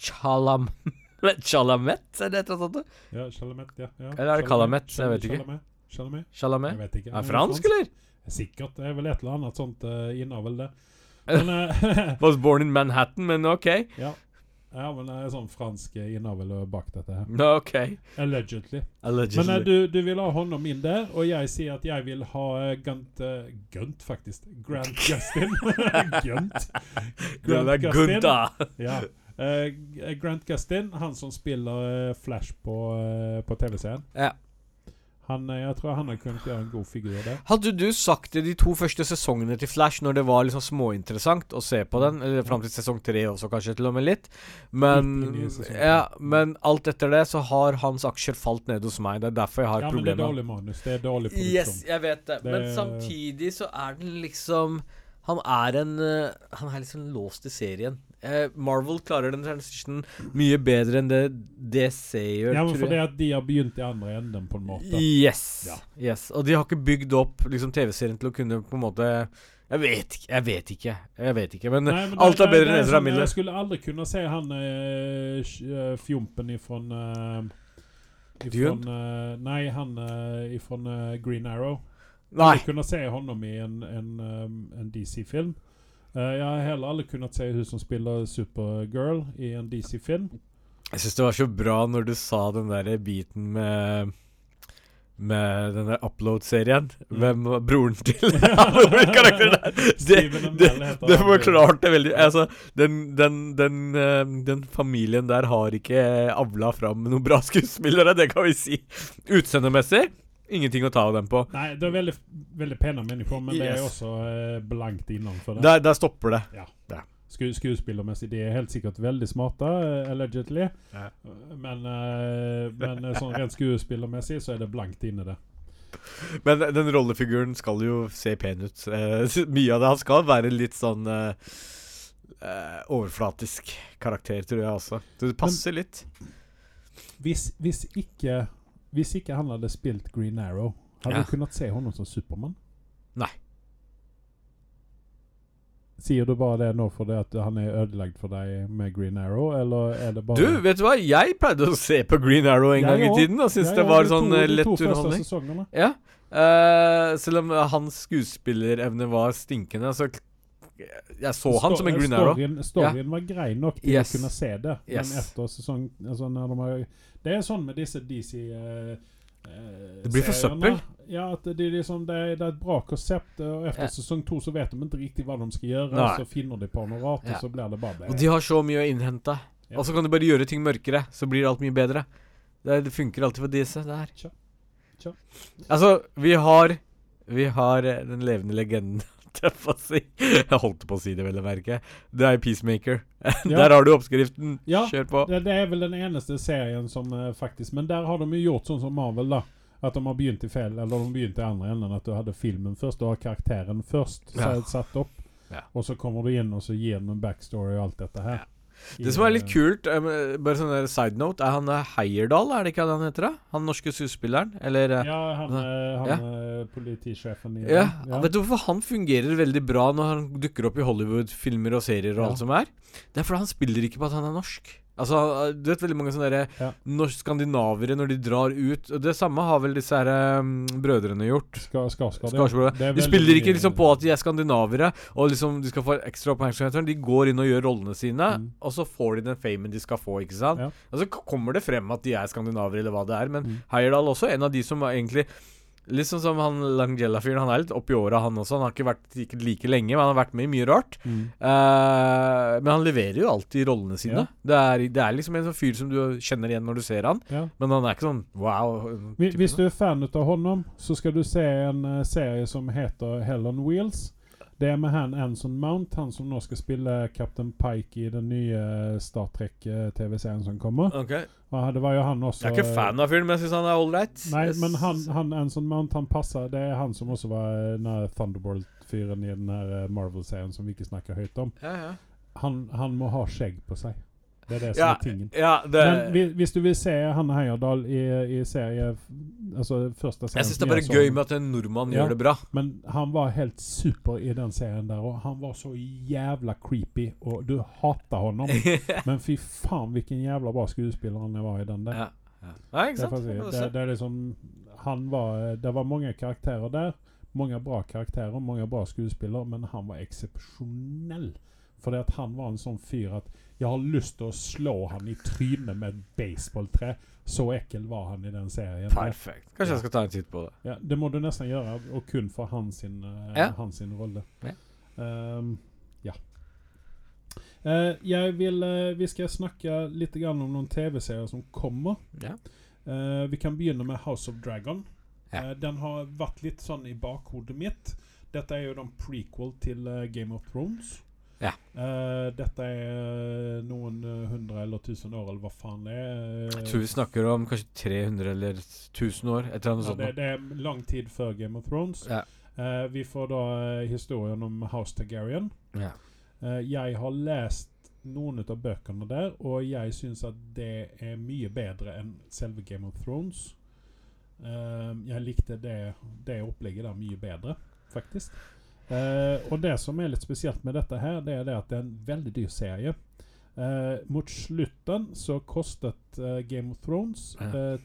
Chalam... Chalamet, er det et eller annet? Ja, Chalamet, ja. ja. Eller er det Chalamet? Jeg vet ikke. Chalamet, Chalamet? Jeg vet ikke. Er det fransk, eller? Sikkert. Det er vel et eller annet sånt uh, innavl, det. Men, eh, Was born in Manhattan, men ok. ja. ja, men det er sånn fransk eh, innavl bak dette her. Ok. Allegedly. Allegedly. Men eh, du, du vil ha hånda inn der, og jeg sier at jeg vil ha Gunt uh, Gunt, faktisk. Grant Gustin. Gunt. Gunt Gustin. Ja. Eh, Grant Gustin, han som spiller eh, Flash på, eh, på TV-serien. Ja. Han, eh, jeg tror han har kunnet gjøre en god figur der. Hadde du sagt det de to første sesongene til Flash, når det var liksom småinteressant å se på den, eller fram til sesong tre også, kanskje til og med litt, men. Ja, men alt etter det så har hans aksjer falt ned hos meg. Det er derfor jeg har Ja, men det er dårlig manus. Det er dårlig produksjon. Yes, jeg vet det. Men samtidig så er den liksom Han er en eh, Han er liksom låst i serien. Eh, Marvel klarer den transitionen mye bedre enn det DC gjør, Ja, men fordi at de har begynt i andre enden, på en måte. Yes. Ja. yes. Og de har ikke bygd opp liksom TV-serien til å kunne på en måte Jeg vet ikke. Jeg vet ikke. Jeg vet ikke Men, Nei, men alt er bedre enn Ezra sånn, Miller. Jeg skulle aldri kunne se han eh, fjompen ifrån eh, ifrån eh, Nei, han uh, ifrån uh, Green Arrow. Nei. Jeg kunne se honom i en, en, um, en DC-film. Eh, jag har heller aldri kunnet se hun som spiller Supergirl i en DC-film. Jeg syns det var så bra når du sa den der biten med med den der Upload-serien. Mm. Hvem var broren til karakteren der? Det, det, det forklarte veldig Altså, den, den, den, eh, den familien der har ikke avla fram noen bra skuespillere, det kan vi si. Utseendemessig ingenting å ta av dem på. Nei, det er veldig, veldig pene mennesker, men det er også eh, blankt innenfor det. Der, der stopper det. Sku, skuespillermessig, de er helt sikkert veldig smarte, eh, allegedly. Ja. Men, uh, men sånn rent skuespillermessig så er det blankt inne det. Men den rollefiguren skal jo se pen ut. Uh, mye av det. Han skal være litt sånn overflatisk karakter, tror jeg også. Så det passer litt. Hvis, hvis, ikke, hvis ikke han hadde spilt Green Arrow, hadde Ja. du kunnet se ham som Superman? Nei. Sier du bare det nå fordi at han er ødelagt for deg med Green Arrow, eller er det bare Du, vet du hva? Jeg pleide å se på Green Arrow en Jeg gang i tiden, og syntes det var de sånn to, eh, lett to første underholdning. Ja. Uh, selv om hans skuespillerevne var stinkende, så Jeg så han som en Green Arrow. Storyen, storyen var grei nok til Yes. å kunne se det, Yes. men etter sesong altså de har, Det er sånn med disse DC eh, eh, Det blir for søppel. Ja, det, er liksom, det, er, det er et bra konsept, og etter Ja. sesong to så vet de ikke riktig hva de skal gjøre. Nei. Så finner de på noe rart, Ja. og så blir det bare Og de har så mye å innhente. Ja. Og så kan de bare gjøre ting mørkere, så blir alt mye bedre. Det, er- det funker alltid for disse. Det her. Tja. Tja. Altså, vi har Vi har eh, den levende legenden, holdt jeg på å si. Jeg holdt på å si det, vel å merke. Det er Peacemaker. Ja. Der har du oppskriften. Ja, Kjør på. Det, det er vel den eneste serien som eh, faktisk Men der har de jo gjort sånn som Marvel, da. At de har begynt i feil Eller de begynte i andre enden. At du hadde filmen først. Du har karakteren først Ja. satt opp. Ja. Og så kommer du inn og så gir den en backstory og alt dette her. Det som er litt kult, eh, bare sånn der side note, er han Heierdal, er det ikke det han heter? da? Han norske skuespilleren? Eller eh, Ja, han, eh, han Ja. eh, politisjefen i Ja, ja. Vet du hvorfor han fungerer veldig bra når han dukker opp i Hollywood-filmer og serier og alt som er? Det er fordi han spiller ikke på at han er norsk. Altså, Du vet veldig mange sånne der, Ja. norsk skandinavere når de drar ut Det samme har vel disse her um, brødrene gjort. Ska, ska, ska, Det er De spiller ikke liksom på at de er skandinavere og liksom de skal få ekstra oppmerksomhet. De går inn og gjør rollene sine, Mm. og så får de den famen de skal få. ikke sant? Ja. Og så kommer det frem at de er skandinavere, eller hva det er. Men Mm. Heyerdahl også, en av de som egentlig Litt sånn som han Langella-fyren. Han er litt oppi åra, han også. Han har ikke vært ikke like lenge, men han har vært med i mye rart. Mm. Uh, men han leverer jo alltid rollene sine. Ja. Det, er, det er liksom en sånn fyr som du kjenner igjen når du ser han, Ja. men han er ikke sånn wow. Hvis- du er fan av honom så skal du se en eh, serie som heter Hell on Wheels. Det er med han Anson Mount, han som nå skal spille Captain Pike i den nye Star Trek-TV-serien som kommer. Ok. Og det var jo han også Jeg er ikke fan av fyren, men jeg syns han er ålreit. Nei, men han, han Anson Mount han passer Det er han som også var eh, Thunderbolt-fyren i den her eh, Marvel-serien som vi ikke snakker høyt om. ja, ja. Han, han må ha skjegg på seg. Det er det som Ja, er tingen. ja, det Men hvis du vil se Hanne Heyerdahl i, i serie Altså første serien Jeg syns det er bare så- gøy med at en nordmann gjør det bra. Men han var helt super i den serien der, og han var så jævla creepy, og du hater honom. Men fy faen, hvilken jævla bra skuespiller han var i den der. ja. Ikke Det, sant? Det det, det er liksom Han var Det var mange karakterer der. Mange bra karakterer, mange bra skuespillere, men han var eksepsjonell. Fordi at han var en sånn fyr at jeg har lyst til å slå han i trynet med et baseballtre. Så ekkel var han i den serien. Perfekt. Kanskje jeg skal ta en titt på det. Ja, det må du nesten gjøre, og kun for hans, sin, eh, Ja. hans sin rolle. Ja. Um, ja. Uh, jeg vil, uh, vi skal snakke litt grann om noen TV-serier som kommer. Ja. Uh, vi kan begynne med House of Dragon. Ja. Den har vært litt sånn i bakhodet mitt. Dette er jo den prequel til Game of Thrones. Ja. Uh, dette er noen eh, hundre eller tusen år, eller hva faen det er. Jeg tror vi snakker om kanskje 300 eller 1000 år. Et eller annet Ja, sånt. det, det er lang tid før Game of Thrones. Ja. Uh, vi får da historien om House Targaryen. Ja. Uh, jeg har lest noen av bøkene der, og jeg syns at det er mye bedre enn selve Game of Thrones. Jeg likte det, det opplegget der mye bedre, faktisk. Eh, og det som er litt spesielt med dette her, det er det at det er en veldig dyr serie. Eh, mot slutten så kostet eh, Game of Thrones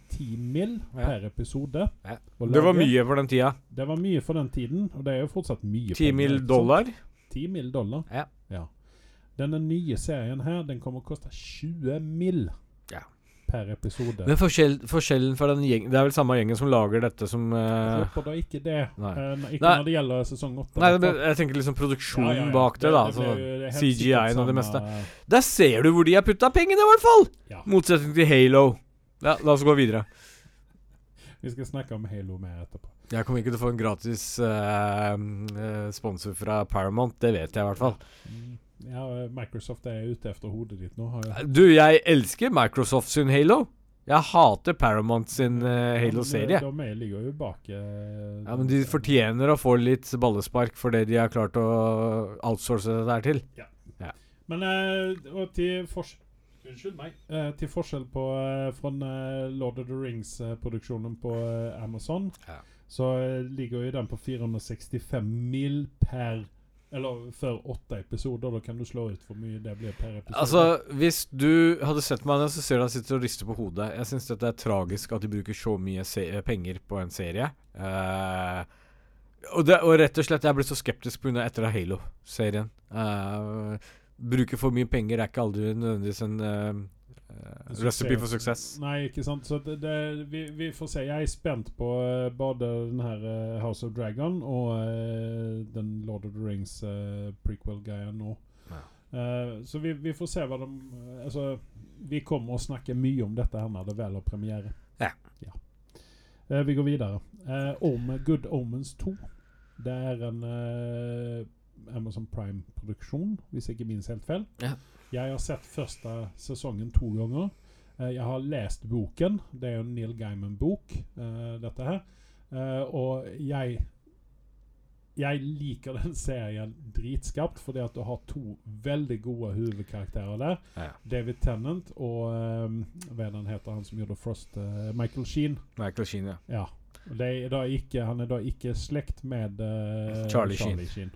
ti eh, mill. Ja. per episode. Ja. Det var mye for den tida. Det var mye for den tiden, og det er jo fortsatt mye 10 penger, mill. dollar. 10 mill dollar. Ja. Denne nye serien her, den kommer å koste 20 mill. Ja. Per episode. Men forskjell, forskjellen for den gjengen Det er vel samme gjengen som lager dette som Jeg eh, håper da ikke det. Nei. Uh, ikke Nei. når det gjelder sesong åtte. Nei, men jeg tenker liksom produksjonen Ja, ja, ja. bak det, da. Det, jo- det er helt CGI-en og det meste. Der ser du hvor de har putta pengene, i hvert fall! Motsetning til Halo. Ja, la oss gå videre. Vi skal snakke om Halo mer etterpå. Jeg kommer ikke til å få en gratis uh, sponsor fra Paramount, det vet jeg i hvert fall. Mm. Ja, Microsoft er ute etter hodet ditt nå. Du, jeg elsker Microsoft sin Halo. Jeg hater Paramount sin uh, Halo-serie. eh, De er- ligger jo bak eh, Ja, men de fortjener å få litt ballespark for det de har klart å outsource det der til. Ja Men uh, og til forskjell Unnskyld meg. Eh, til forskjell på eh, fra eh, Lord of the Rings-produksjonen på Amazon, Ja. så ligger jo den på 465 mil per Eller før åtte episoder. Da kan du slå ut hvor mye det blir per episode. Altså, hvis du hadde sett meg nå, så ser du han sitter og rister på hodet. Jeg syns dette er tragisk at de bruker så mye penger på en serie. Uh, og, det, og rett og slett, jeg ble så skeptisk pga. etter Halo-serien. Uh, bruke for mye penger er ikke aldri nødvendigvis en eh, eh, En recipe for success. Nei, ikke sant. Så det, det, vi, vi får se. Jeg er spent på eh, både den her eh, House of Dragon og eh, den Lord of the Rings uh, prequel-greia nå. Ja. Eh, så vi, vi får se hva de eh, Altså, vi kommer å snakke mye om dette her når det vel har premiere. Ja. Eh, vi går videre. Uh, Om Good Omens 2. Det er en eh, Amazon Prime-produksjon, hvis jeg ikke minnes helt feil. Ja. Jeg har sett første sesongen to ganger. Eh, jeg har lest boken. Det er jo en Neil Gaiman-bok, eh, dette her. Eh, og jeg Jeg liker den serien dritskapt, fordi at du har to veldig gode hovedkarakterer der. Ja. David Tennant og um, Hva den heter, han som gjorde Frost? Uh, Michael Sheen. Michael Sheen, ja. Ja. Er ikke, han er da ikke slekt med eh, Charlie Sheen.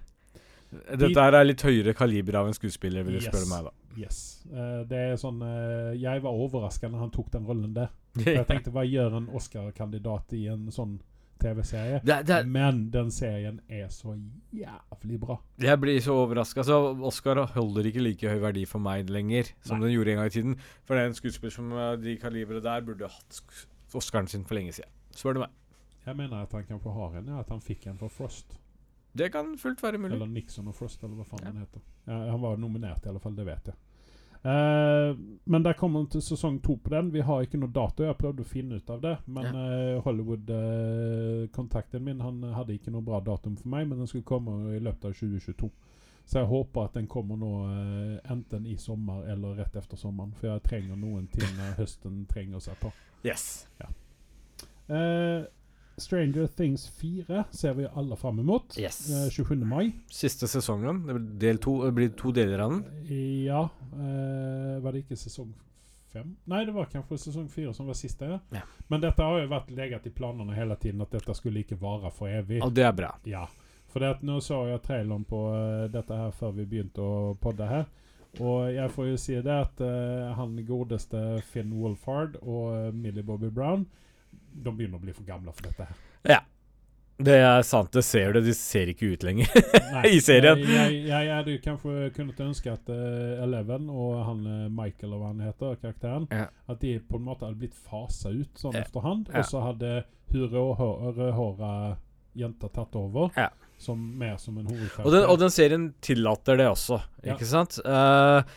Dette her er litt høyere kaliber av en skuespiller, vil du Yes. spørre meg, da. Yes. Eh, det er sånn eh, Jeg var overraska når han tok den rollen der. For jeg tenkte hva gjør en Oscar-kandidat i en sånn TV-serie? Er- er- Men den serien er så jævlig bra. Jeg blir så overraska. Altså, Oscar holder ikke like høy verdi for meg lenger som Nei. den gjorde en gang i tiden. For det er en skuespiller som eh, de kaliberet der burde hatt Oscaren sin for lenge siden. Spør du meg. Jeg mener at han kan få ha en, ja, at han fikk en for Frost. Det kan fullt være mulig. Eller Nixon og Frost, eller hva faen Ja. han heter. Ja, han var nominert, i alle fall. Det vet jeg. Uh, men der kommer til sesong to på den. Vi har ikke noe dato. Jeg har prøvd å finne ut av det. Men eh, Hollywood-kontakten min Han hadde ikke noe bra datum for meg, men den skulle komme i løpet av 2022. Så jeg håper at den kommer nå eh, enten i sommer eller rett efter sommeren. For jeg trenger noen ting høsten trenger seg på. Yes. Eh, Stranger Things 4 ser vi alle fram mot. Yes. Eh, 27. mai. Siste sesongen. Det blir del to. Det blir to deler av den. Ja. eh, var det ikke sesong fem? Nei, det var kanskje sesong fire som var siste. Ja. Men dette har jo vært legget i planene hele tiden, at dette skulle ikke vare for evig. Og det er bra. Ja. For det at nå så jeg traileren på eh, dette her før vi begynte å podde her. Og jeg får jo si det at uh, han godeste Finn Wolfhard og eh, Millie Bobby Brown De begynner å bli for gamle for dette her. Det er sant, det ser du. De ser ikke ut lenger. I serien. Jeg, hadde kanskje kunnet ønske at uh, Eleven og han eh, Michael, og hva han heter, karakteren, Ja. at de på en måte hadde blitt fasa ut sånn Ja. efterhand. Ja. Og så hadde hun og rødhåra jenta tatt over Ja. som, mer som en hovedkarakter. Og den, og den serien tillater det også, Ja. ikke sant? Uh,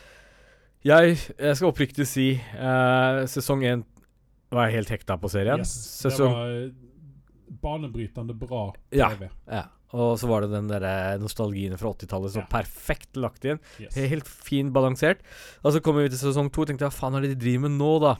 jeg, jeg skal oppriktig si uh, sesong én var jeg helt hekta på serien. yes, Sesong Det var eh, banebrytende bra TV. Ja. Og så var det den der nostalgien fra 80-tallet så Ja. perfekt lagt inn. Yes. Helt fin balansert. Og så kommer vi til sesong to og tenkte hva faen er det de driver med nå, da?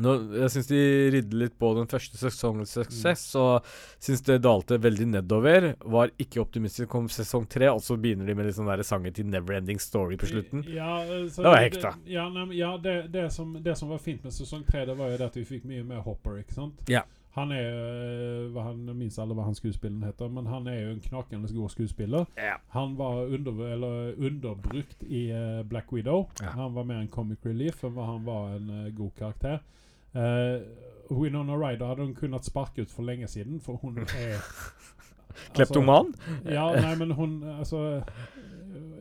Nå, jeg syns de ridde litt på den første sesongens suksess, og syns det dalte veldig nedover. Var ikke optimistisk kom sesong tre, og så begynner de med litt sånn der sanger til Neverending Story på slutten. Ja, eh, så Da var hekta. det- Ja, nei, ja det, det, som, det som var fint med sesong tre, det var jo det at vi fikk mye mer Hopper. ikke sant? Ja. Han er eh, hva han, Jeg minnes aldri hva han skuespilleren heter, men han er jo en knakende god skuespiller. Ja. Han var under, eller underbrukt i eh, Black Widow. Ja. Han var mer en comic relief enn hva han var en eh, god karakter. Uh, Winona Ryder hadde hun kunnet sparke ut for lenge siden, for hun er Kleptoman? Altså, ja, nei, men hun Altså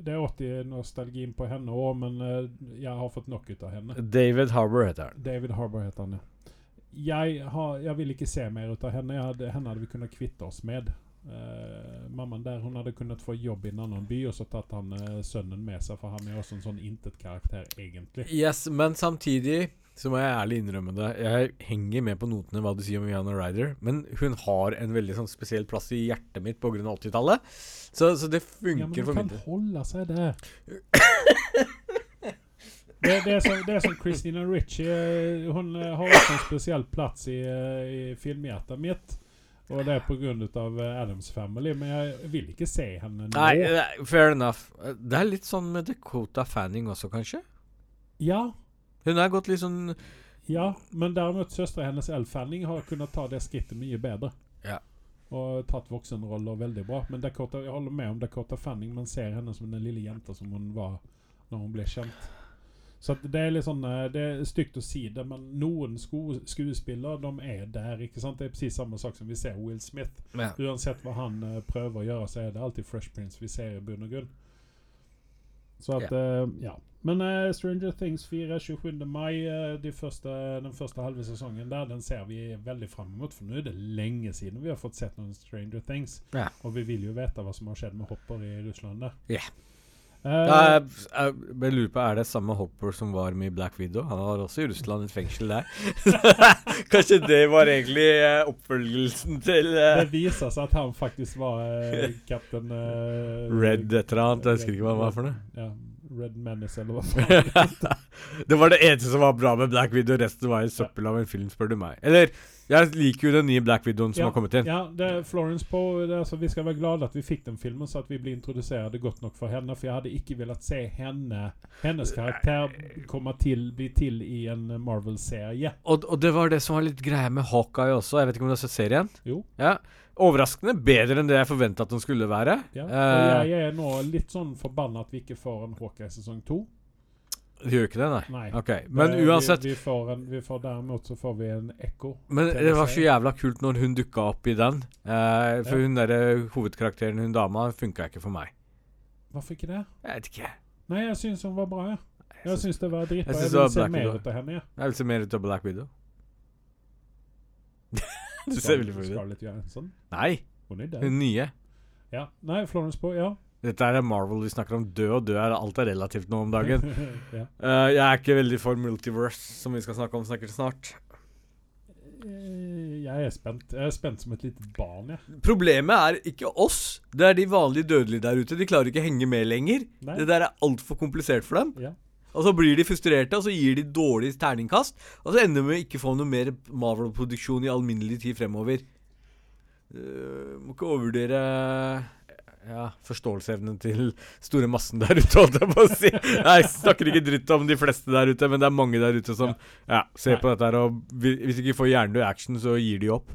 Det er 80-nostalgien på henne òg, men uh, jeg har fått nok ut av henne. David Harbour heter han. David Harbour heter han, ja. Jeg, har, jeg vil ikke se mer ut av henne. Jeg hadde, henne hadde vi kunnet kvitte oss med. Uh, mammaen der hun hadde kunnet få jobb i en annen by og så tatt han uh, sønnen med seg, for han er også en sånn intet-karakter, egentlig. Yes, men samtidig så må jeg ærlig innrømme det. Jeg henger med på notene hva du sier om Yana Ryder, men hun har en veldig sånn spesiell plass i hjertet mitt pga. 80-tallet. Så, så det Ja, men hun kan min holde seg det. Det, det, er som, det er som Christina Ritchie. eh, Hun eh, har også en spesiell plass i, eh, i filmhjertet mitt. Og det er pga. Adams Family. Men jeg vil ikke se henne nå. Nei, fair enough. Det er litt sånn med Dakota Fanning også, kanskje? Ja, Hun er gått litt sånn ja, men derimot søstera hennes Elle Fanning har kunnet ta det skrittet mye bedre. Ja. Og tatt voksenroller veldig bra. Men Dakota, jeg holder med om Dakota Fanning. Man ser henne som den lille jenta som hun var når hun ble kjent. Så det er litt sånn eh, Det er stygt å si det, men noen skuespillere de er der. ikke sant? Det er precis samme sak som vi ser Will Smith. ja. Uansett hva han eh, prøver å gjøre, så er det alltid Fresh Prince vi ser i bunn og grunn. Så at, eh, ja. Men uh, Stranger Things 4, 27. mai, uh, de første, den første halve sesongen der, den ser vi veldig fram mot. For nå er det lenge siden vi har fått sett noen Stranger Things. Ja. Og vi vil jo vite hva som har skjedd med Hopper i Russland der. Ja. Eh, Jeg, jeg, jeg lurer på, Er det samme Hopper som var med i Black Widow? Han var også i Russland, et fengsel der. Kanskje det var egentlig uh, oppfølgelsen til uh, det viser seg at han faktisk var kaptein uh, Red et eller annet. Jeg husker ikke hva han var for noe. Ja, Red Menace, eller hva faen. det var det eneste som var bra med Black Widow. Resten var en søppel av en film, spør du meg. Eller, jeg liker jo den nye Black Widowen som har kommet inn. Ja, det er Florence Poe. Det er altså, vi skal være glade at vi fikk den filmen, så at vi blir introdusert godt nok for henne. For jeg hadde ikke villet se henne, hennes karakter komme til, bli til i en Marvel-serie. Og, og det var det som var litt greia med Hawkeye også. Jeg vet ikke om du har sett serien? Jo. Ja. Overraskende bedre enn det jeg forventa at den skulle være. Ja. Eh, Og jeg er nå litt sånn forbanna at vi ikke får en Hawkeye sesong to. Det gjør ikke det, nei? Nei. Ok, Men det, uansett vi, vi, får en, vi får Derimot så får vi en ekko. Men det var så jævla kult når hun dukka opp i den. Eh, for Ja. hun der, hovedkarakteren, hun dama, funka ikke for meg. Hvorfor ikke det? Jeg vet ikke. Nei, jeg syns hun var bra. Ja. Jeg syns- det var dritbra. jeg Jeg, vil se mer ut av henne. Ja. Jeg vil se mer ut av Black Widow. du ser veldig forvirret ut. Scarlett Johansson. Nei, Hun er død. hun nye. Ja. Nei, Florence Poe, ja. Dette er Marvel vi snakker om. Død og død er alt er relativt nå om dagen. ja. uh, jeg er ikke veldig for multiverse, som vi skal snakke om snakker snart. Eh, Jeg er spent. Jeg er spent som et lite barn, jeg. Problemet er ikke oss. Det er de vanlige dødelige der ute. De klarer ikke å henge med lenger. Nei. Det der er altfor komplisert for dem. Ja. Og så blir de frustrerte, og så gir de dårlig terningkast. Og så ender vi med å ikke få noe mer Marvel-produksjon i alminnelig tid fremover. Uh, må ikke overvurdere ja, forståelsesevnen til store massen der ute, holdt jeg på å si. Nei, jeg snakker ikke dritt om de fleste der ute, men det er mange der ute som ja, ser på dette her, og hvis ikke får hjernedød action, så gir de opp.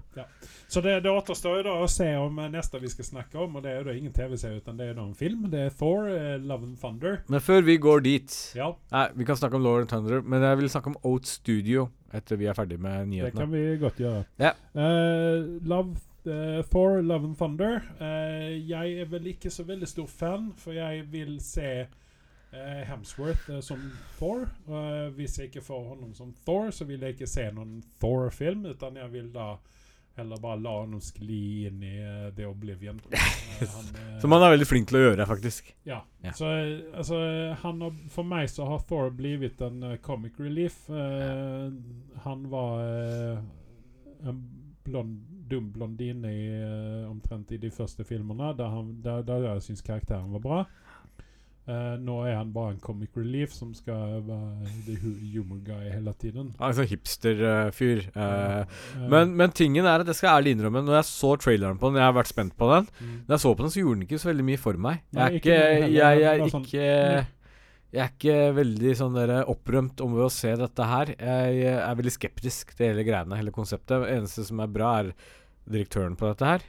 Så det, det återstår jo da å se om eh, neste vi skal snakke om, og det er jo da ingen TV-serie, utan det er da en film. Det er Thor, eh, Love and Thunder. Men før vi går dit Ja, Nei, Vi kan snakke om Lord and Thunder, men jeg vil snakke om Oat Studio etter vi er ferdig med det kan vi godt gjøre. Ja. Uh, Love, eh, Thor, Love and Thunder. Uh, jeg er vel ikke så veldig stor fan, for jeg vil se uh, Hemsworth eh, som Thor. Eh, hvis jeg ikke får honom som Thor, så vil jeg ikke se noen Thor-film, utan jeg vil da heller bare la ham skli inn i det Oblivion. Eh, han, eh, Som han er veldig flink til å gjøre, faktisk. Ja. Ja. Så eh, altså, han har, for meg så har Thor blivit en eh, comic relief. Eh, han var eh, en blond, dum blondine i, eh, omtrent i de første filmene, der, han, der, der jeg syns karakteren var bra. Uh, nå er han bare en comic relief som skal være the hu- humor guy hele tiden. Han er sånn hipster-fyr. Eh, men, men tingen er at jeg skal ærlig innrømme, når jeg så traileren på den, jeg har vært spent på den mm. Når jeg så på den, så gjorde den ikke så veldig mye for meg. Jeg Nei, er ikke ikke. Jeg, Det jeg, sånn, ikke Jeg er ikke veldig sånn der opprømt om å se dette her. Jeg er veldig skeptisk til hele greiene, hele konseptet. Det eneste som er bra, er direktøren på dette her.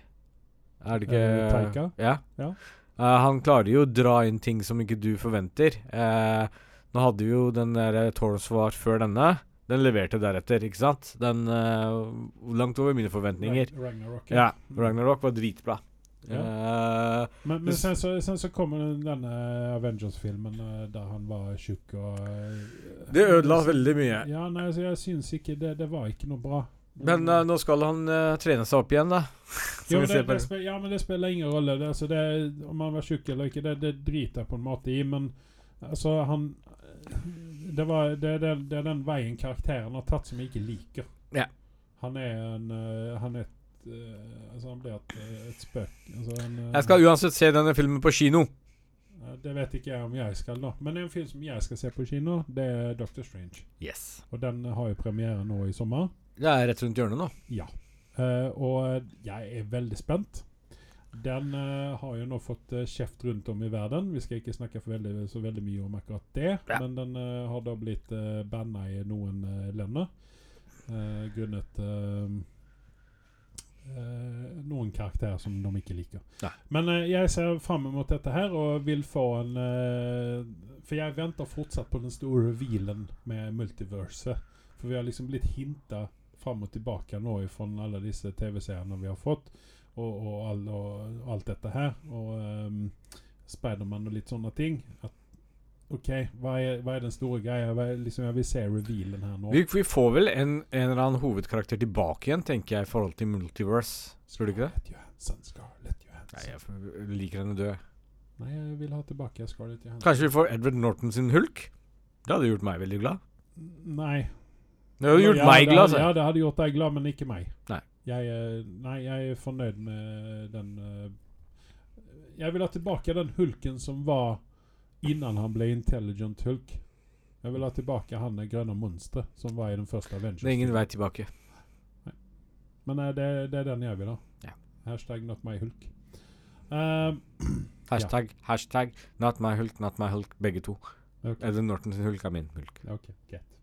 Er det ikke Eh, Taika? Ja. Ja. Uh, han klarer jo å dra inn ting som ikke du forventer. Uh, nå hadde vi jo den der som var før denne. Den leverte deretter, ikke sant? Den uh, langt over mine forventninger. Ragnarok. Ja. Ja. Ragnarok var dritbra. Ja. Eh, Men, men sen, så, sen så kommer denne Avengers-filmen eh, der han var tjukk og eh, det ødela veldig mye. Ja, nei, så jeg syns ikke det, det var ikke noe bra. Men uh, nå skal han trene seg opp igjen, da. Jo, det, det spiller, ja, men det spiller ingen rolle. Altså, det, om han var tjukk eller ikke, det, driter jeg på en måte i. Men altså, han Det, var, det, er den veien karakteren har tatt som jeg ikke liker. Ja. Han er en Han er et Altså, han ble et, eh, et spøk. Altså, en, eh, Jeg skal uansett se denne filmen på kino. Det vet ikke jeg om jeg skal, da. Men en film som jeg skal se på kino, det er Doctor Strange. Yes. Og den har jo premiere nå i sommer. Det er rett rundt hjørnet nå. Ja. Uh, og jeg er veldig spent. Den uh, har jo nå fått uh, kjeft rundt om i verden. Vi skal ikke snakke veldig, så veldig mye om akkurat det. Ja. Men den eh, har da blitt uh, banna i noen land. eh, grunnet eh, eh, noen karakterer som de ikke liker. Nei. Men eh, jeg ser fram mot dette her og vil få en eh, For jeg venter fortsatt på den store revealen med multiverset. For vi har liksom blitt hinta fram og tilbake nå fra alle disse TV-seerne vi har fått, og, og, all, og alt dette her. Og um, Spiderman og litt sånne ting. At OK, hva er, hva er den store greia? Er, liksom, jeg vil se revealen her nå. Vi, vi får vel en, en eller annen hovedkarakter tilbake igjen, tenker jeg, i forhold til Multiverse. Tror du ikke det? Scarlett Johansson, Scarlett Johansson. Nei, jeg liker henne død. Nei, jeg vil ha tilbake Scarlett Johansson. Kanskje vi får Edward Norton sin hulk? Det hadde gjort meg veldig glad. Nei. Det hadde gjort ja, meg glad, altså. Ja, det hadde gjort deg glad, men ikke meg. Nei. Jeg, er- nei, jeg er fornøyd med den eh, Jeg vil ha tilbake den hulken som var innan han ble Intelligent Hulk. Jeg vil ha tilbake han grønne monsteret som var i den første Avengers. Det er ingen vei tilbake. Men uh, det, det er den jeg vil ha. Ja. Hashtag not my hulk. Eh, Hashtag, hashtag, not my hulk, not my hulk, begge to. Okay. Eller Norton sin hulk er min hulk. Ok, greit.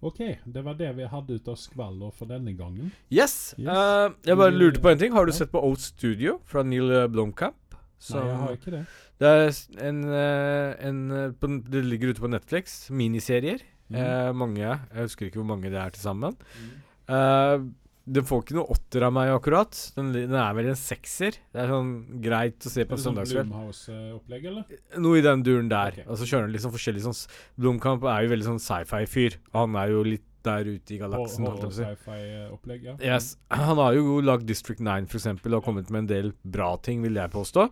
Ok, det var det vi hadde ut av skvaller for denne gangen. Yes! Yes. Uh, jeg bare lurte på en ting. Har du sett på Oat Studio fra Neil Blomkamp? Blomkamp? Nei, jeg har ikke det. Det er en, eh, en eh, på, Det ligger ute på Netflix. Miniserier. Mm. Eh, mange. Jeg husker ikke hvor mange det er til sammen. Mm. Eh, den får ikke noe åtter av meg akkurat. Den, den er vel en sekser. Det er sånn greit å se på sånn søndagskveld. Blumhouse-opplegg, eller? Noe i den duren der. Okay. Og så kjører han liksom forskjellig sånn Blomkamp er jo veldig sånn sci-fi-fyr. Og han er jo litt der ute i galaksen. Og, og, si. Horror-sci-fi-opplegg, ja. Yes. Han har jo lagd District 9 for eksempel, og kommet med en del bra ting, vil jeg påstå.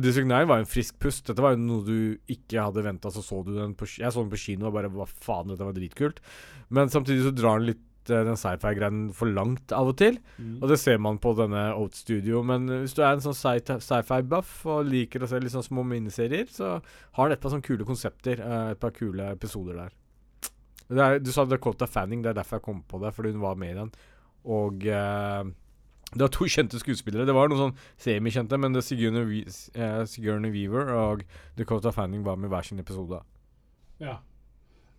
District 9 var en frisk pust. Dette var jo noe du ikke hadde venta, så så du den på Jeg så den på kino og bare Hva faen, dette var dritkult. Men samtidig så drar den litt eh, den sci-fi-greien for langt av og til. Mm. Og det ser man på denne Oat Studio. Men eh, hvis du er en sånn sci- sci-fi-buff og liker å se litt sånn små miniserier, så har han et par sånne kule konsepter. eh, Et par kule episoder der. Er, du sa Dakota Fanning, det er derfor jeg kom på det, fordi hun var med i den. Og uh, det var to kjente skuespillere. Det var noen sånn semikjente, men det Sigourney, eh, Sigourney Weaver og Dakota Fanning var med i hver sin episode. Ja.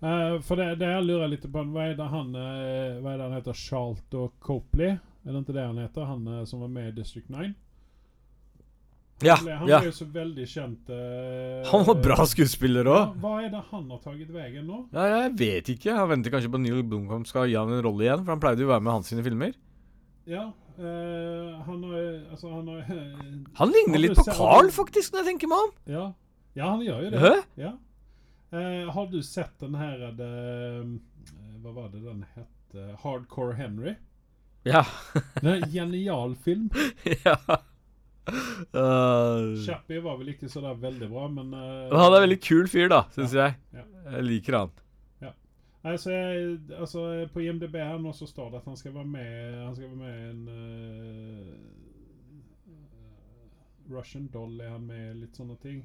Uh, for det, det jeg lurer litt på, hva er det han Hva er det han heter? Charlton Copley? Er det ikke det han heter? Han som var med i District 9? Ja, Han ja. ble jo så veldig kjent eh, Han var bra skuespiller ja. Hva er det han har tatt veien nå? Ja, jeg vet ikke. Han venter kanskje på Neil Blomkamp skal gi han en rolle igjen. For han pleide jo å være med hans sine filmer. Ja, eh, han har Altså, han har Han ligner litt på Carl, faktisk, når jeg tenker meg om. Ja, ja han gjør jo det. Hæ? Ja. Eh, har du sett den her det, eh, Hva var det den het? Hardcore Henry? Ja. Det er en genial film. ja. Uh, Chappie var vel ikke så da veldig bra, men uh, han er en veldig kul fyr, da, syns jeg. ja. Jeg liker han. Altså, jeg, altså, på IMDb her nå så står det at han skal være med Han skal være med i en uh, Russian Doll er han med litt sånne ting.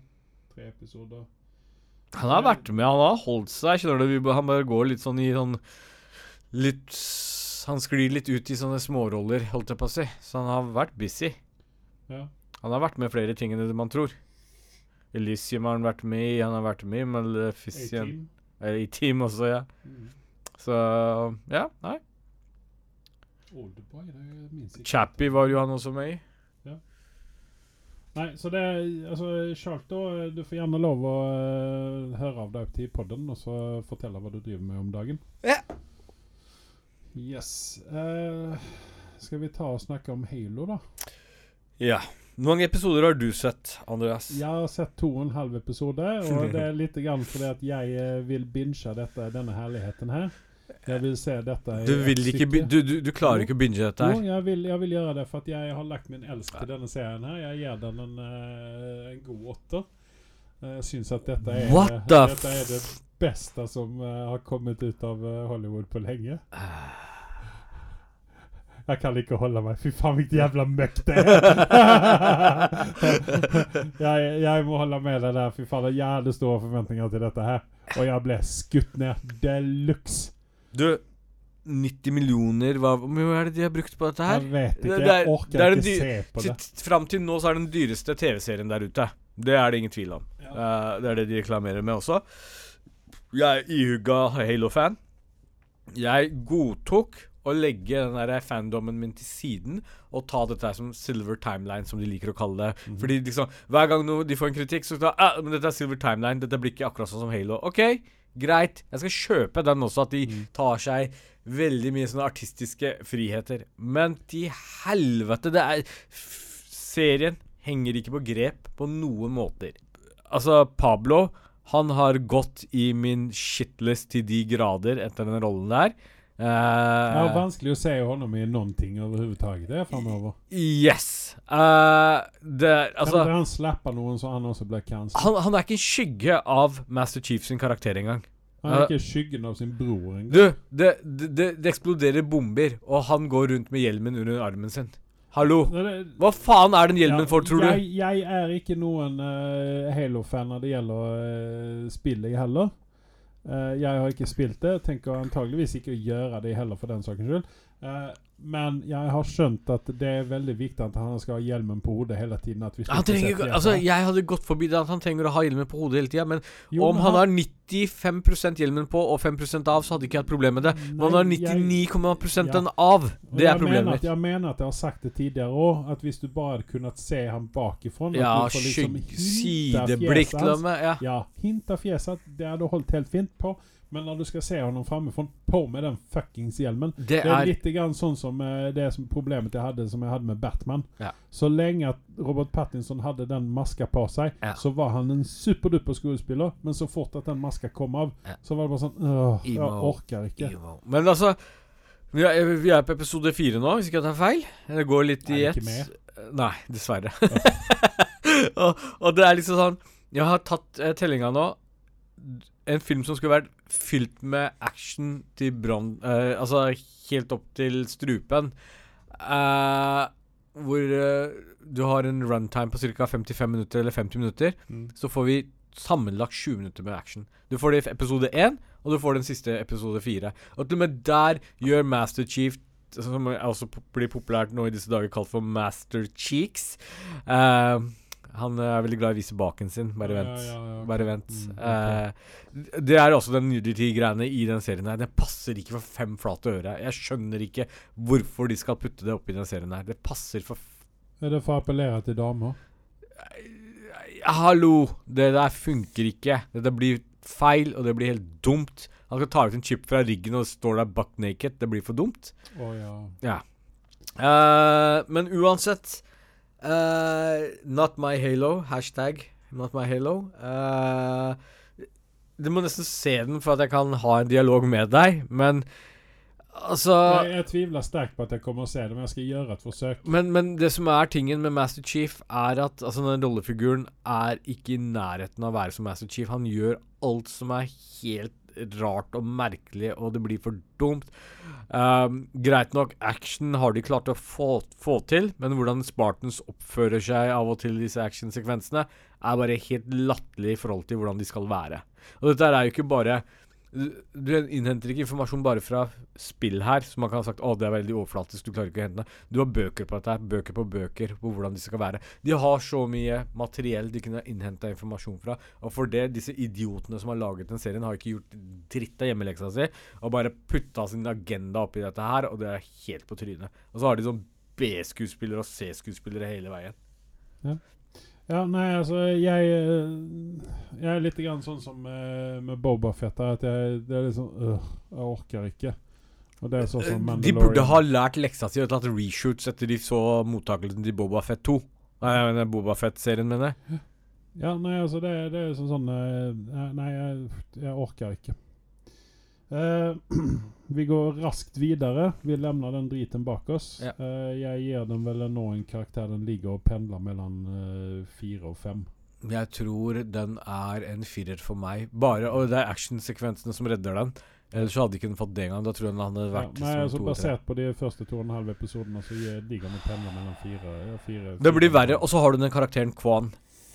Tre episoder. Han har vært med, han har holdt seg. Han bare går litt sånn i sånn Litt Han sklir litt ut i sånne småroller, holdt jeg på å si. Så han har vært busy. Ja. Han har vært med flere ting enn man tror. Elysium har han vært med i. Han har vært med i Maleficent. I Team også, ja. Mm. Så ja, nei. Oldboy, det minns ikke. Chappie var jo han også med i. Nei, så det Altså, Charlto, du får gjerne lov å uh, høre av deg opp til podden og så fortelle hva du driver med om dagen. Ja. Yes. Uh, skal vi ta og snakke om Halo, da? Ja. Hvor mange episoder har du sett, Andreas? Jeg har sett to og en halv episode, og det er litt grann fordi at jeg eh, vil binge dette, denne herligheten her. Jeg vil se dette i Du ikke du, du, du klarer ikke å binge dette Jo, her. jeg vil, jeg vil gjøre det, for at jeg har lagt min elsk til denne serien her. Jeg gir den en, eh, en god åtter. Jeg syns at dette er, dette er det beste som eh, har kommet ut av Hollywood på lenge. Jeg kan ikke holde meg. Fy faen, hvilket jævla møkk det er! jeg, jeg må holde med deg der. Fy faen, det er jævlig store forventninger til dette her. Og jeg ble skutt ned de luxe. Du, 90 millioner hva, er det de har brukt på dette her? Jeg vet ikke. Det- Jeg orker er ikke se på det. Fram til nå så er det den dyreste TV-serien der ute. Det er det ingen tvil om. Ja. Uh, det er det de reklamerer med også. Jeg er ihugga Halo-fan. Jeg godtok å legge den der fandomen min til siden og ta dette som Silver Timeline, som de liker å kalle det. Mhm. Fordi liksom, hver gang no, de får en kritikk, så skal ah, men dette er Silver Timeline. Dette blir ikke akkurat sånn som Halo. OK, greit. Jeg skal kjøpe den også, at de mm. tar seg veldig mye sånne artistiske friheter. Men til helvete, det er Serien henger ikke på grep på noen måter. Altså, Pablo, han har gått i min shitlist til de grader etter den rollen der. Det er vanskelig å se honom i noen ting overhodet det framover. yes. Uh, det Altså kan han slappe noen så han også blir cancelled? han, han er ikke en skygge av Master Chief sin karakter engang. Han er ikke skyggen av sin bror engang. Du, det, det, det, eksploderer bomber, og han går rundt med hjelmen under armen sin. Hallo! Hva faen er den hjelmen Ja, for, tror jeg, du? Jeg er ikke noen uh, Halo-fan når det gjelder uh, spillet heller. Eh, jeg har ikke spilt det. Tenker antageligvis ikke å gjøre det heller, for den saks skyld. Men jeg har skjønt at det er veldig viktig at han skal ha hjelmen på hodet hele tiden. Trenger, altså, jeg hadde gått forbi det at han trenger å ha hjelmen på hodet hele tida, men Jo, om men han har 95% hjelmen på og 5% av, så hadde ikke jeg hatt problem med det. Men han har Nei, jeg- 99,% Ja. av. Det er problemet mitt. Jeg mener at jeg har sagt det tidligere òg, at hvis du bare hadde kunnet se ham bakifra Ja, liksom sideblikk til og med. Ja. Ja, hint av fjeset, det hadde holdt helt fint på. Men når du skal se honom framifrån, på med den fuckings hjelmen Det Det er er litt grann sånn som eh, det som problemet jeg hadde Som jeg hadde med Batman. Ja. Så lenge at Robert Pattinson hadde den maska på seg, Ja. så var han en superduper skuespiller. Men så fort at den maska kom av, Ja. så var det bare sånn Åh, jeg orker ikke. Men altså vi er, vi er på episode fire nå, hvis ikke jeg tar feil. Det går litt i ett. Nei, dessverre. og, og det er liksom sånn Jeg har tatt eh, tellinga nå. En film som skulle vært fylt med action til brann... eh, altså helt opp til strupen. Eh, hvor eh, du har en runtime på ca. 55 minutter eller 50 minutter. Mm. Så får vi sammenlagt 20 minutter med action. Du får det i episode 1, og du får den siste episode 4. Og til og med der gjør Master Chief som også blir populært nå i disse dager kalt for Master Cheeks. Eh, han er veldig glad i å vise baken sin. Bare vent. ja, ja, ok. Bare vent. Mm, okay. Eh, det er også den nudity-greiene i den serien her. Det passer ikke for fem flate øre. Jeg skjønner ikke hvorfor de skal putte det oppi den serien her. Det passer for Er det for å appellere til damer? Hallo! Det der funker ikke. Dette blir feil, og det blir helt dumt. Han skal ta ut en chip fra ryggen og står der buck naked. Det blir for dumt. Oh, ja. Eh, men uansett eh, Not my halo. Hashtag not my halo. Uh, du må nesten se den for at jeg kan ha en dialog med deg, men altså Jeg, jeg tviler sterkt på at jeg kommer å se det, men jeg skal gjøre et forsøk. men, men det som er tingen med Master Chief, er at altså, den rollefiguren er ikke i nærheten av å være som Master Chief. Han gjør alt som er helt rart og merkelig, og det blir for dumt. Um, greit nok, action har de klart å få, få til, men hvordan Spartans oppfører seg av og til i disse actionsekvensene, er bare helt latterlig i forhold til hvordan de skal være. Og dette er jo ikke bare du, du innhenter ikke informasjon bare fra spill her, som man kan ha sagt å, det er veldig overflatisk, du klarer ikke å hente det. Du har bøker på dette, her, bøker på bøker på hvordan de skal være. De har så mye materiell de kunne innhenta informasjon fra, og for det, disse idiotene som har laget den serien, har ikke gjort dritt av hjemmeleksa si, og bare putta sin agenda oppi dette her, og det er helt på trynet. Og så har de sånn B-skuespillere og C-skuespillere hele veien. Ja, nei, altså jeg eh, Jeg er litt grann sånn som med, med Boba Fett at jeg Det er sånn øh, Jeg orker ikke. Og det er sånn som De burde ha lært leksa si og tatt reshoots etter de så mottakelsen til Boba Fett 2. Nei, jeg mener Boba Fett-serien, mener jeg. Ja, nei, altså det, det er sånn sånn eh, Nei, jeg, jeg orker ikke. Eh, vi går raskt videre. Vi lemner den driten bak oss. Ja. Eh, jeg gir den vel nå en karakter den ligger og pendler mellom eh, fire og fem. Jeg tror den er en firer for meg. Bare, Og det er actionsekvensene som redder den. Ellers hadde ikke den fått det engang. Da tror jeg den hadde Ja, vært nei, som altså. Basert på de første to og en halv episodene, så ligger den og pendler mellom fire, ja, fire Det blir fire- verre. Og så har du den karakteren Kwan.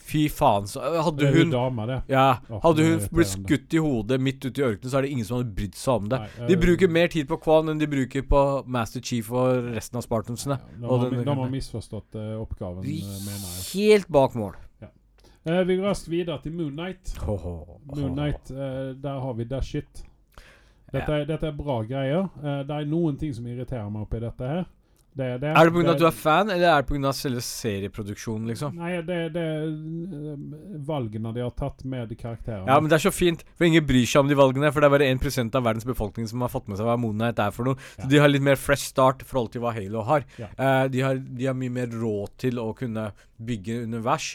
Fy faen, så Det Hadde hun dama, det. Ja, hadde hun blitt skutt i hodet midt ute i ørkenen, så er det ingen som hadde brydd seg om det. De bruker mer tid på Kwan enn de bruker på Master Chief og resten av Spartansene. De, har, misforstått eh, oppgaven, eh, mener jeg. Helt bak mål. Uh, vi går raskt videre til Moon Knight. Ho, ho, ho. Moon Knight, uh, der har vi Dash shit. Dette, er, dette er bra greier. Uh, det er noen ting som irriterer meg oppi dette her. Det det. Er det pga. at du er fan, eller er det pga. selve serieproduksjonen, liksom? Nei, det, er eh, valgene de har tatt med karakterene. Ja, men det er så fint, for ingen bryr seg om de valgene. For det er bare 1% av verdens befolkning som har fått med seg hva Moon Knight er for noe. Ja. Så de har litt mer fresh start i forhold til hva Halo har. Ja. Uh, de, har de har mye mer råd til å kunne bygge univers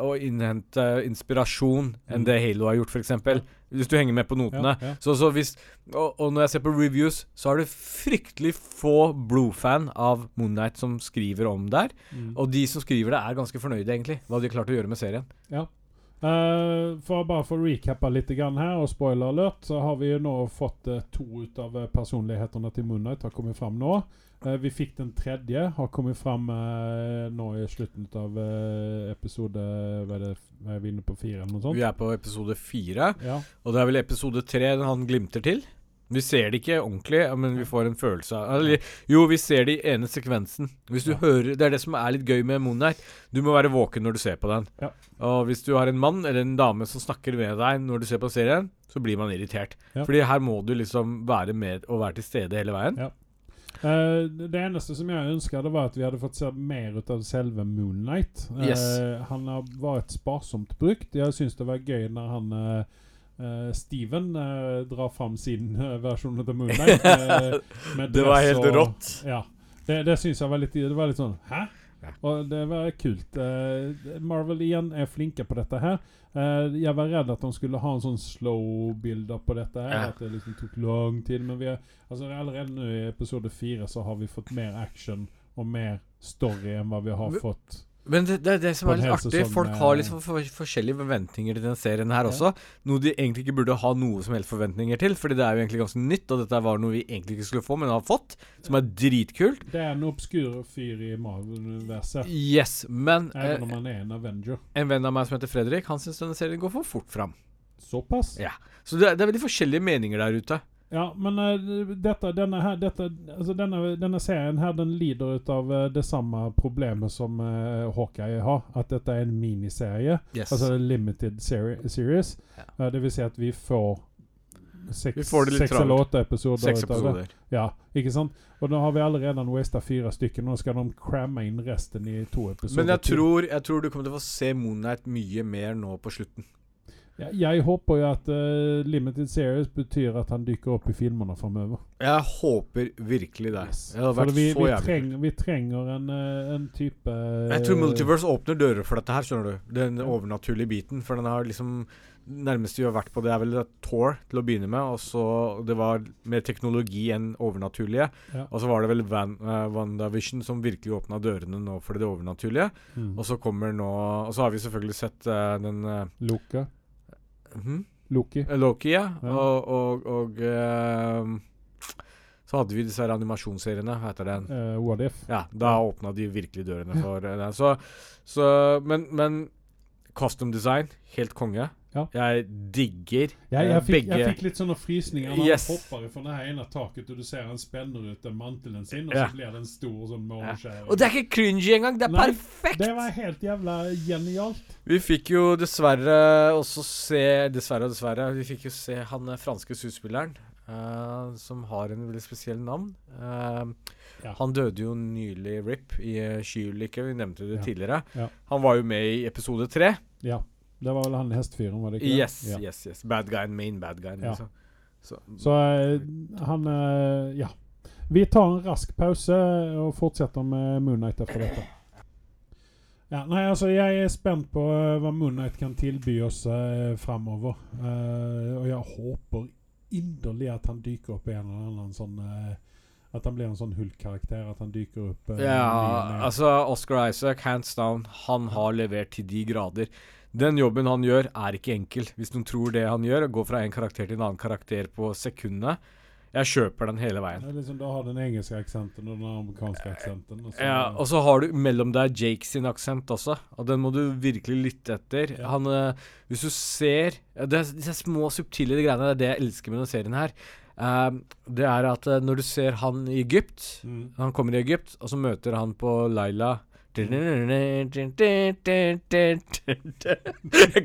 og innhente inspirasjon enn Mm. det Halo har gjort, f.eks. Hvis du henger med på notene. Ja, ja. Så, så hvis, og, og når jeg ser på reviews, så er det fryktelig få Blue-fan av Moon Knight som skriver om der. Mm. Og de som skriver det, er ganske fornøyde, egentlig. Hva de har klart å gjøre med serien. Eh, for bare for å recappe litt grann her, og spoiler alert, så har vi jo nå fått uh, to ut av eh, personlighetene til Moon Knight har kommet fram nå. Eh, vi fikk den tredje, har kommet fram eh, nå i slutten av eh, episode Hva er det, er vi inne på fire eller noe sånt? Vi er på episode fire. Ja. Og det er vel episode tre han glimter til. Vi ser det ikke ordentlig, men vi får en følelse av Eller jo, vi ser det i ene sekvensen. Hvis du Ja. hører Det er det som er litt gøy med Moon Knight. Du må være våken når du ser på den. Ja. Og hvis du har en mann eller en dame som snakker med deg når du ser på serien, så blir man irritert. Ja. Fordi her må du liksom være med og være til stede hele veien. Ja. Eh, det eneste som jeg ønska, var at vi hadde fått se mer ut av selve Moonlight. Eh, Yes. han har vært sparsomt brukt. Jeg syns det var gøy når han eh, eh, Steven eh, drar fram sin eh, versjon av Moon Knight. eh, Det var helt rått. Ja. Det, det syns jeg var litt Det var litt sånn Hæ? Ja. Det var kult. Eh, Marvel igjen er flinke på dette her. Eh, jeg var redd at de skulle ha en sånn slow build-up på dette her. Ja. At det liksom tok lang tid. Men vi er, altså allerede nå i episode fire så har vi fått mer action og mer story enn hva vi har fått. Men det, det er det som er litt artig. Folk har liksom for, forskjellige forventninger til denne serien her Ja. også. Noe de egentlig ikke burde ha noe som helst forventninger til. Fordi det er jo egentlig ganske nytt, og dette var noe vi egentlig ikke skulle få, men har fått. Som er dritkult. Det er en obskur fyr i Marvel-universet. Yes, men Even eh, om han er en Avenger. en venn av meg som heter Fredrik, han syns denne serien går for fort fram. Såpass? Ja. Så det, det er veldig forskjellige meninger der ute. Ja, men uh, dette, denne, her, dette, altså denne, denne serien her den lider ut av uh, det samme problemet som uh, Hawkeye har. At dette er en miniserie. Yes. Altså limited seri series. Ja. Det vil si at vi får seks, Vi får seks eller åtte episoder. Seks episoder. Ja, ikke sant? Og nå har vi allerede wasta fire stykker. Nå skal de cramme inn resten i to episoder. Men jeg tror, jeg tror du kommer til å få se Moonlight mye mer nå på slutten. Ja, jeg håper jo at uh, limited series betyr at han dykker opp i filmene framover. Jeg håper virkelig det. Yes. Det hadde vært vi, så vi, jævlig treng, vi trenger en, eh, en type Jeg tror Multiverse åpner dører for dette her, skjønner du. Den overnaturlige biten. For den har liksom Nærmeste vi har vært på, det er vel Tor til å begynne med. Og så Det var mer teknologi enn overnaturlige. Ja. Og så var det vel Van, uh, WandaVision som virkelig åpna dørene nå for det overnaturlige. Mm. Og så kommer nå Og så har vi selvfølgelig sett uh, den uh, Loka. Mhm, Loki. eh, Loki, ja. Ja. Og, og, og eh, så hadde vi disse animasjonsseriene. Heter den? Uh, what if? Ja, da åpna de virkelig dørene for den. Så, så Men, men custom design, helt konge. Ja. Jeg digger Jeg, jeg, eh, fikk, begge jeg fikk litt sånne frysninger når Yes. han hopper fra det ene taket, og du ser han spenner ut den mantelen sin, og Ja. så blir det en stor sånn måneskjæring. Og det er ikke cringy engang! Det er Nei, perfekt! Det var helt jævla genialt. Vi fikk jo dessverre også se Dessverre og dessverre. Vi fikk jo se han franske skuespilleren uh, som har en veldig spesiell navn. Uh, Ja. Han døde jo nylig, RIP, i uh, skiulykke. Vi nevnte det Ja. tidligere. Ja. Han var jo med i episode tre. Ja. Det var vel han hestfyren, var det ikke? Yes, Ja. yes, yes. Bad guyen, main bad guyen. Ja. Liksom. Så, Så uh, han uh, Ja. Vi tar en rask pause og fortsetter med Moonnight etter dette. Ja, nei, altså Jeg er spent på uh, hva Moonnight kan tilby oss uh, framover. Uh, og jeg håper inderlig at han dyker opp i en eller annen sånn uh, At han blir en sånn Hulk-karakter. At han dyker opp eh, ja, altså Oscar Isaac, hands down, han har levert til de grader. Den jobben han gjør, er ikke enkel. Hvis noen tror det han gjør, går gå fra en karakter til en annen karakter på sekundene Jeg kjøper den hele veien. Er liksom, Da har den engelske aksenten og den amerikanske aksenten. Og så, Ja, og så har du mellom deg Jake sin aksent også, og den må du virkelig lytte etter. Ja. Han, eh, hvis du ser ja, det Disse små, subtile greiene, det er det jeg elsker med denne serien her. Eh, det er at eh, når du ser han i Egypt mm. Han kommer i Egypt, og så møter han på Laila Jeg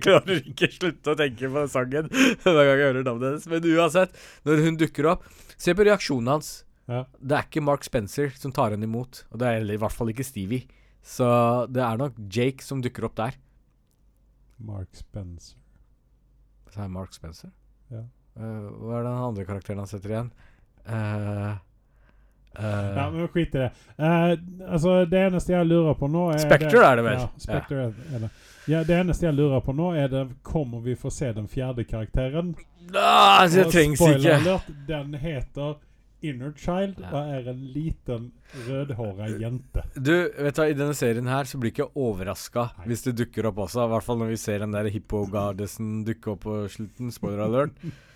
klarer ikke slutte å tenke på den sangen hver gang jeg hører navnet hennes. Men uansett, når hun dukker opp Se på reaksjonen hans. Ja. Det er ikke Mark Spencer som tar henne imot, og det er i hvert fall ikke Stevie. Så det er nok Jake som dukker opp der. Mark Spencer. Så er Mark Spencer. Ja. Uh, hva er den andre karakteren han setter igjen? Eh, eh, Ja, men skit i det. Uh, altså, det eneste jeg lurer på nå er Spectre er det vel? Ja, Spectre er, er det. Ja, det eneste jeg lurer på nå, er det Kommer vi få se den fjerde karakteren? ah, det trengs ikke. Alert, den heter Inner Child Ja. og er en liten rødhåra jente. Du, vet du hva, I denne serien her så blir jeg ikke overraska hvis det dukker opp også. I hvert fall når vi ser den der hippo-gardesen dukke opp på slutten. Spoiler alert.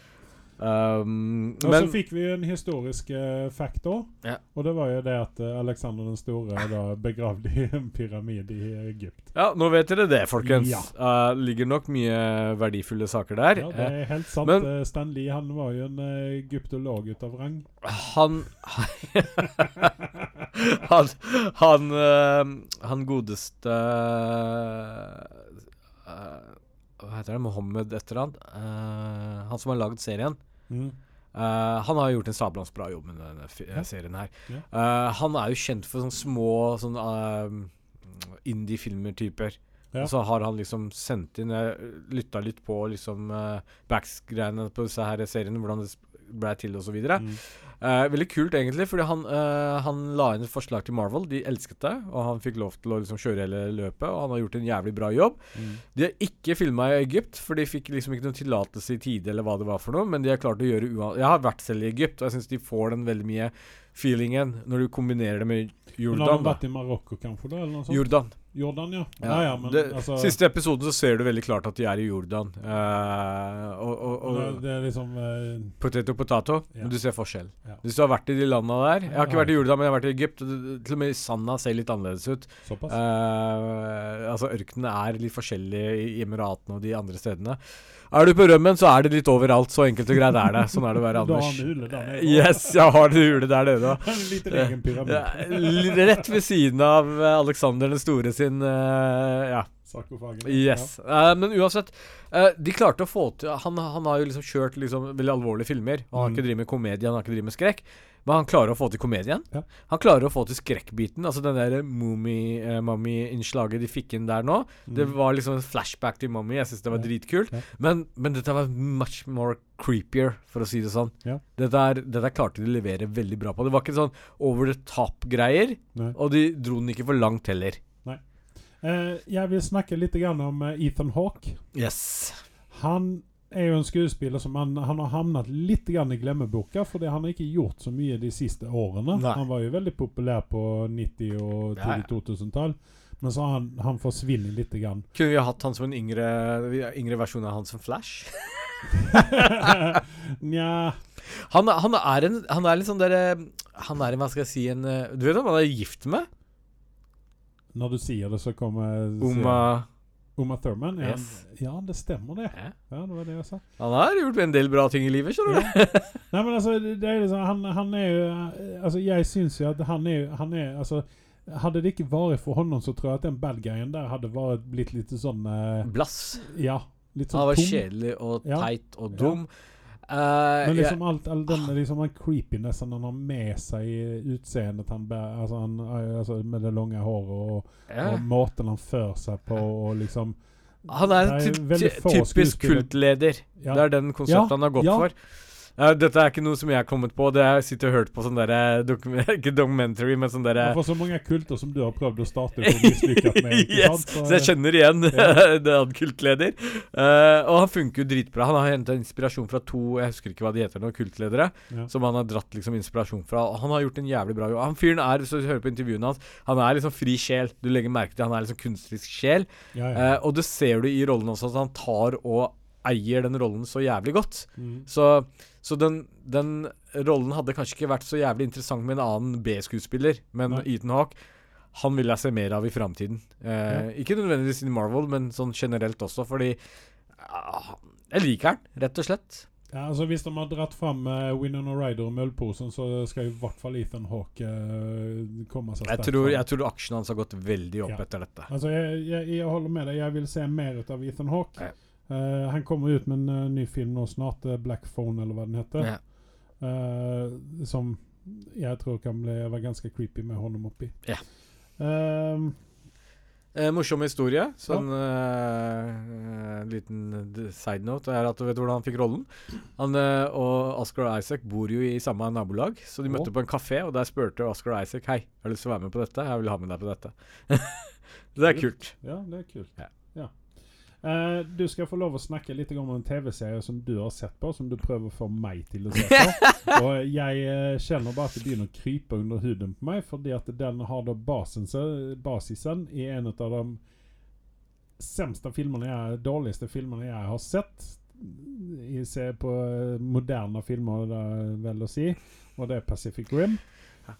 Um, Og så fikk vi jo en historisk uh, fact òg. Ja. Og det var jo det at uh, Alexander den store da begravde i en pyramide i Egypt. ja, nå vet dere det, folkens. Ja. Uh, ligger nok mye verdifulle saker der. Ja, det er helt sant. men- Stan Lee han var jo en uh, egyptolog ut av rang. Han Han, han, han godeste eh, Hva heter det? Mohammed et eller annet? Uh, han som har lagd serien. Mm. Uh, han har gjort en sablans bra jobb med denne Ja. serien her. Ja. Uh, han er jo kjent for sånne små sånn uh, indie-filmer-typer. Ja. Og så har han liksom sendt inn Jeg lytta litt på liksom uh, backs-greiene på disse her seriene, hvordan det ble til videre. Mm. Eh, veldig kult, egentlig, fordi han, uh, han la inn et forslag til Marvel. De elsket det, og han fikk lov til å liksom kjøre hele løpet, og han har gjort en jævlig bra jobb. Mm. De har ikke filma i Egypt, for de fikk liksom ikke noen tillatelse i tide, eller hva det var for noe, men de har klart å gjøre ua... Jeg har vært selv i Egypt, og jeg syns de får den veldig mye feelingen når du kombinerer det med Men har du vært i Marokko, kanskje? da, eller noe sånt? Jordan. Jordan, ja. Ja, Ja, ja, men det, altså Siste episoden så ser du veldig klart at de er i Jordan. Uh, og, og, og det, er liksom eh, potato potato, Ja. men du ser forskjell. Ja. Hvis du har vært i de landa der Jeg har ikke vært i Jordan, men jeg har vært i Egypt. Til og med sanda ser litt annerledes ut. såpass. Eh, altså Ørkenene er litt forskjellige i Emiratene og de andre stedene. Er du på rømmen, så er det litt overalt. Så enkelt og greit er det. Sånn er det å være Anders. Du har en hule der nede. Yes, jeg har det hjulet der nede. En liten egen pyramide. Rett ved siden av Aleksander Alexander den store sin uh, Ja. Sarkofagen. Yes. Eh, men uansett, uh, de klarte å få til han, han har jo liksom kjørt liksom veldig alvorlige filmer. Han har Mm. ikke drevet med komedie, han har ikke drevet med skrekk. Men han klarer å få til komedien. Ja. Han klarer å få til skrekkbiten. Altså den der Mummy-innslaget de fikk inn der nå. Mm. Det var liksom en flashback til Mummy. Jeg syns det var Ja. dritkult. Ja. Men, men dette var much more creepier, for å si det sånn. Ja. Dette, er, dette klarte de å levere veldig bra på. Det var ikke sånn over the top-greier. Og de dro den ikke for langt heller. Eh, jeg vil snakke litt grann om eh, Ethan Hawke. Yes. Han er jo en skuespiller som han, han har havnet litt grann i glemmeboka, fordi han har ikke gjort så mye de siste årene. Nei. Han var jo veldig populær på 90- og tidlig 2000-tall, men så har han, han forsvinner litt. Grann. Kunne vi ha hatt han som en yngre, yngre versjon av han som Flash? Nja Han, han er en Han er litt sånn derre Han er en, hva skal jeg si, en eh, Du vet hvem han er gift med? Når du sier det, så kommer Uma Uma Thurman? Ja, Yes. Ja, det stemmer det. Ja. Ja, det var det jeg sa. Han har gjort en del bra ting i livet, skjønner du. Ja. Nei, men altså, det er liksom Han, han er jo Altså, jeg syns jo at han er Han er Altså hadde det ikke vært for honom, så tror jeg at den bad guyen der hadde vært blitt litt sånn eh, Blass. Ja. Litt Han sånn var tom. kjedelig og Ja. teit og dum. Eh, Men liksom alt, all den liksom creepinessen han har med seg i utseendet han bærer, altså, han, eh, altså med det lange håret og, ja. og måten han fører seg på og liksom Han er en ty ty typisk kultleder. Ja. Det er den konseptet Ja, han har gått for. Eh, dette er ikke noe som jeg har kommet på. Det er jeg sitter og hørt på sånn derre dokum Ikke documentary, men sånn derre For så mange kulter som du har prøvd å starte og mislykket med. Yes, så, så jeg kjenner igjen Ja. han kultleder. Uh, og han funker jo dritbra. Han har henta inspirasjon fra to Jeg husker ikke hva de heter nå, kultledere. Ja. Som han har dratt liksom inspirasjon fra. Og han har gjort en jævlig bra jobb. Han fyren er, hvis du hører på intervjuene hans, han er liksom fri sjel. Du legger merke til han er liksom kunstnerisk sjel. Ja. Eh, og det ser du i rollen også, at han tar og eier den rollen så jævlig godt. Mm. Så, så den, den rollen hadde kanskje ikke vært så jævlig interessant med en annen B-skuespiller, men Nei. Ethan Hawke han vil jeg se mer av i framtiden. Eh, Ikke nødvendigvis i Marvel, men sånn generelt også, fordi ah, Jeg liker han, rett og slett. Ja, altså Hvis de har dratt fram uh, Winona Ryder og møllposen, så skal i hvert fall Ethan Hawke uh, komme seg Jeg sterkt tror, jeg tror aksjene hans har gått veldig opp Ja. etter dette. Altså, jeg, jeg, jeg holder med deg. Jeg vil se mer ut av Ethan Hawke. Ja. Eh, han kommer ut med en uh, ny film nå snart, uh, 'Black Phone', eller hva den heter. Ja. Eh, som jeg tror kan bli være ganske creepy med hånden oppi. Ja. Ehm, Eh, morsom historie. Sånn ja. liten side note er at du vet hvordan han fikk rollen. Han og Oscar Isaac bor jo i samme nabolag, så de møtte Å. på en kafé, og der spurte Oscar Isaac Hei, har du lyst til å være med på dette. Jeg vil ha med deg på dette. det er kult. ja, det er kult. Ja. Ja. Eh, du skal få lov å snakke litt om en TV-serie som du har sett på, som du prøver å få meg til å se på. Og jeg uh, kjenner bare at det begynner å krype under huden på meg, fordi at den har da basen, basisen i en av de sämsta filmene jeg, dårligste filmene jeg har sett. I, se på eh, moderne filmer, det er vel å si. Og det er Pacific Rim.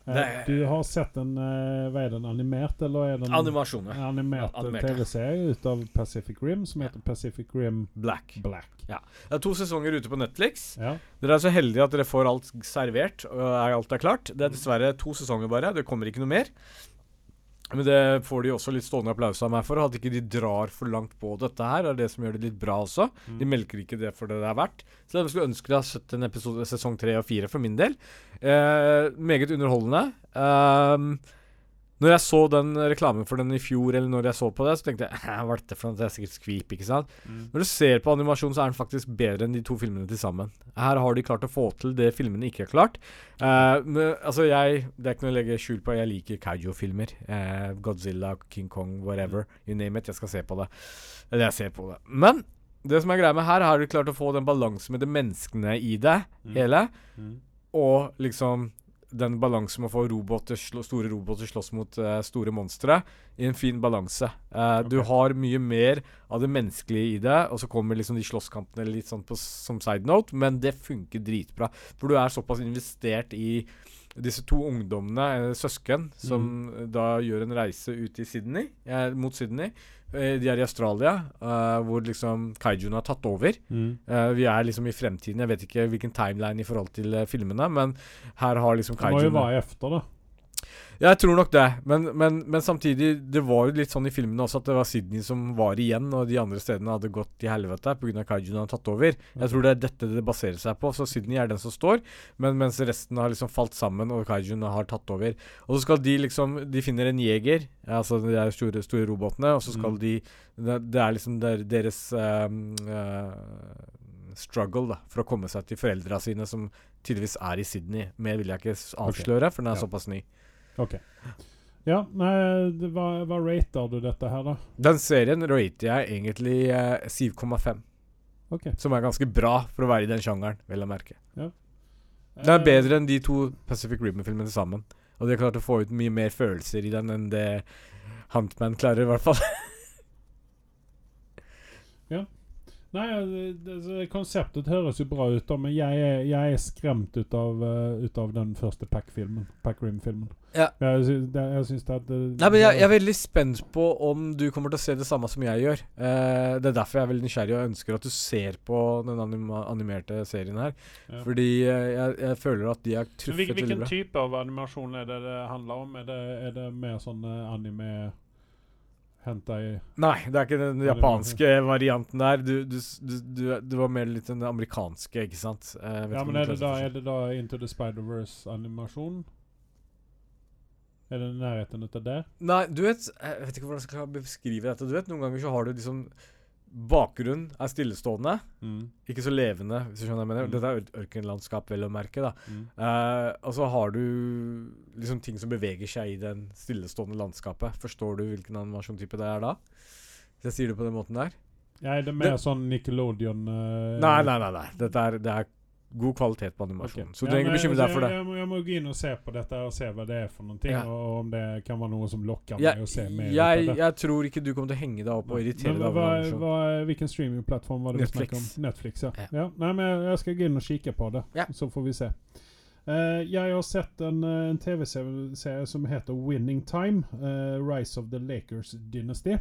Eh, er- du har sett en eh, Hva er den? Animert, eller er den Animasjon, Ja, animert, animert TV-serie ut av Pacific Rim som heter Pacific Rim Black. Black. Ja. Det er to sesonger ute på Netflix. Ja. Dere er så heldige at dere får alt servert, og alt er klart. Det er dessverre to sesonger bare. Det kommer ikke noe mer. Men det får de også litt stående applaus av meg for. At ikke de drar for langt på dette her, er det som gjør det litt bra også. De melker ikke det for det det er verdt. Så jeg skulle ønske de hadde sett en episode sesong tre og fire for min del. Eh, meget underholdende. Ehm, når jeg så den reklamen for den i fjor, eller når jeg så på det, så tenkte jeg «Hæ, hva er dette for noe? Det er sikkert skvip, ikke sant? Når du ser på animasjon, så er den faktisk bedre enn de to filmene til sammen. Her har de klart å få til det filmene ikke har klart. Uh, men, altså, jeg Det er ikke noe å legge skjul på. Jeg liker Kaiju-filmer. Uh, Godzilla, King Kong, whatever. You name it. Jeg skal se på det. Eller jeg ser på det. Men det som er greia med her, har de klart å få den balansen med det menneskene i det hele, og liksom den balansen med å få roboter, store roboter slåss mot uh, store monstre, i en fin balanse. Eh, Du har mye mer av det menneskelige i det, og så kommer liksom de slåsskampene litt sånn på, som side note, men det funker dritbra. For du er såpass investert i disse to ungdommene, eh, søsken, som mm. da gjør en reise ut i Sydney, mot Sydney. Eh, de er i Australia, uh, hvor liksom kaijuen har tatt over. Mm. Uh, vi er liksom i fremtiden. Jeg vet ikke hvilken timeline i forhold til uh, filmene, men her har liksom Det må jo kaijuen være efter, da. Jeg tror nok det, men, men, men samtidig Det var jo litt sånn i filmene også at det var Sydney som var igjen, og de andre stedene hadde gått til helvete pga. kaijuen har tatt over. Jeg tror det er dette det baserer seg på. Så Sydney er den som står, men mens resten har liksom falt sammen, og kaijuen har tatt over. Og så skal de liksom De finner en jeger, altså de er store, store robotene, og så skal Mm. de det, er liksom der, deres um, uh, struggle da for å komme seg til foreldra sine, som tydeligvis er i Sydney. Mer vil jeg ikke avsløre, for den er Ja. såpass ny. Ok. Ja, nei, det, hva, hva rater du dette her, da? Den serien rater jeg egentlig eh, 7,5. Ok. Som er ganske bra for å være i den sjangeren, vel å merke. Den Det er bedre enn de to Pacific Rim-filmene sammen. Og de har klart å få ut mye mer følelser i den enn det Huntman klarer, i hvert fall. Nei, det, det, konseptet høres jo bra ut, da, men jeg er, jeg er skremt ut av, uh, ut av den første Pack-filmen. Pack-Rim-filmen. Ja. Jeg, sy- det, jeg syns det at det, Nei, men jeg, jeg er veldig spent på om du kommer til å se det samme som jeg gjør. Uh, det er derfor jeg er veldig nysgjerrig og ønsker at du ser på den anima animerte serien her. Ja. Fordi uh, jeg, jeg føler at de har truffet veldig bra. hvilken type av animasjon er det det handler om? Er det, er det mer sånn eh, anime Hentai Nei, det er ikke den japanske varianten der. Du, du, du, du, var mer litt den amerikanske, ikke sant? Eh, Ja, men er det, da, er det da Into the Spider-Verse-animasjon? Er det nærheten av det? Nei, du vet Jeg vet ikke hvordan jeg skal beskrive dette. Du vet, Noen ganger så har du liksom Bakgrunnen er stillestående, ikke så levende, hvis du skjønner hva jeg mener. Mm. Dette er ør- ørkenlandskap, vel å merke. da Mm. Eh, og så har du liksom ting som beveger seg i den stillestående landskapet. Forstår du hvilken animasjontype det er da? Hvis jeg sier det på den måten der? Ja, er det mer Det- sånn Nickelodeon uh, Nei, nei, nei. nei. Dette er, det er god kvalitet på animasjonen. Okay. Så du Ja, trenger ikke bekymre deg for det. Jeg, må, jeg må gå inn og se på dette og se hva det er for noen ting, Ja. og om det kan være noe som lokker meg meg å se mer jeg, jeg tror ikke du kommer til å henge deg opp og irritere Men deg hva, hva, hvilken streamingplattform var det vi snakket om? Netflix, ja. Ja. ja. Nei, men jeg, skal gå inn og kikke på det, Ja. så får vi se. Uh, jeg har sett en, eh, en TV-serie som heter Winning Time. Uh, Rise of the Lakers Dynasty.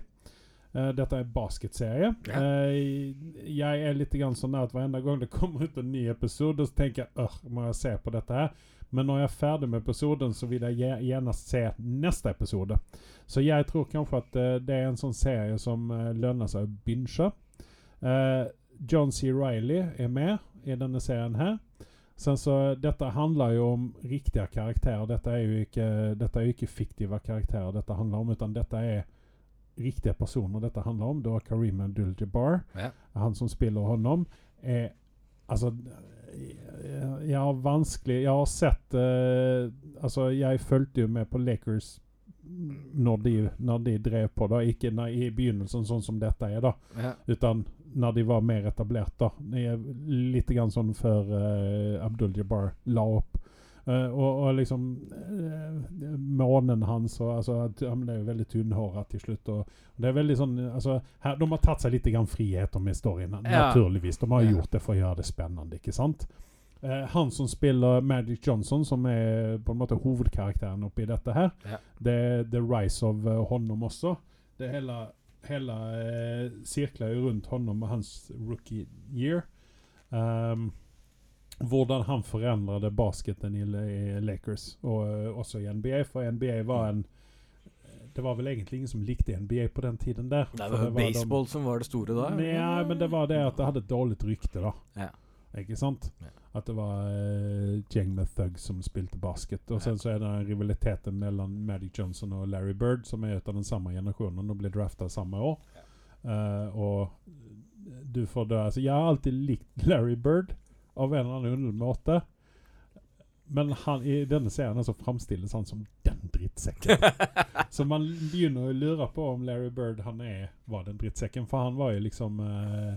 Eh, dette er en basketserie. Ja. Eh, jeg er litt grann sånn at hver gang det kommer ut en ny episode, så tenker jeg øh, må jeg se på dette her? Men når jeg er ferdig med episoden, så vil jeg gjerne se neste episode. Så jeg tror kanskje at eh, det er en sånn serie som lønner seg å binge. John C. Reilly er med i denne serien her. Sen så, dette handler jo om riktige karakterer. Dette er jo ikke, dette er jo ikke fiktive karakterer dette handler om, utan dette er riktige personer dette handler om. Det var Kareem Abdul-Jabbar, Ja. han som spiller honom, Altså jeg, har vanskelig Jeg har sett eh, Altså, jeg fulgte jo med på Lakers når de, når de drev på, da. Ikke når, i begynnelsen, sånn som dette er, da. Ja. Utan når de var mer etablert, da. Litt grann sånn før eh, Abdul Jabbar la opp. Eh, og, og liksom uh, Månen hans og altså, Han ble jo veldig tynnhåra til slutt. Og, og det er veldig sånn altså, her, De har tatt seg litt grann friheter med storyen, Ja. naturligvis. De har Ja. gjort det for å gjøre det spennende, ikke sant? Uh, han som spiller Magic Johnson, som er på en måte hovedkarakteren oppi dette her, Ja. det er the rise of uh, honom også. Det hele, hele sirkler jo rundt honom og hans rookie year. Um, hvordan han forandret basketen i, i Lakers, og eh, også i NBA. For NBA var en Det var vel egentlig ingen som likte NBA på den tiden der. Nei, det var de- baseball som var det store da? Nei, men det var det at det hadde et dårlig rykte, da. Ja. Ikke sant? Ja. At det var uh, gjeng med thugs som spilte basket. Og sen så er det rivaliteten mellom Magic Johnson og Larry Bird, som er ut av den samme generasjonen og ble drafta samme år. Uh, og du får dø Altså, jeg har alltid likt Larry Bird av en eller annen underlig måte. Men han, i denne serien så framstilles han som den drittsekken. så man begynner å lure på om Larry Bird han er, var den drittsekken. For han var jo liksom uh,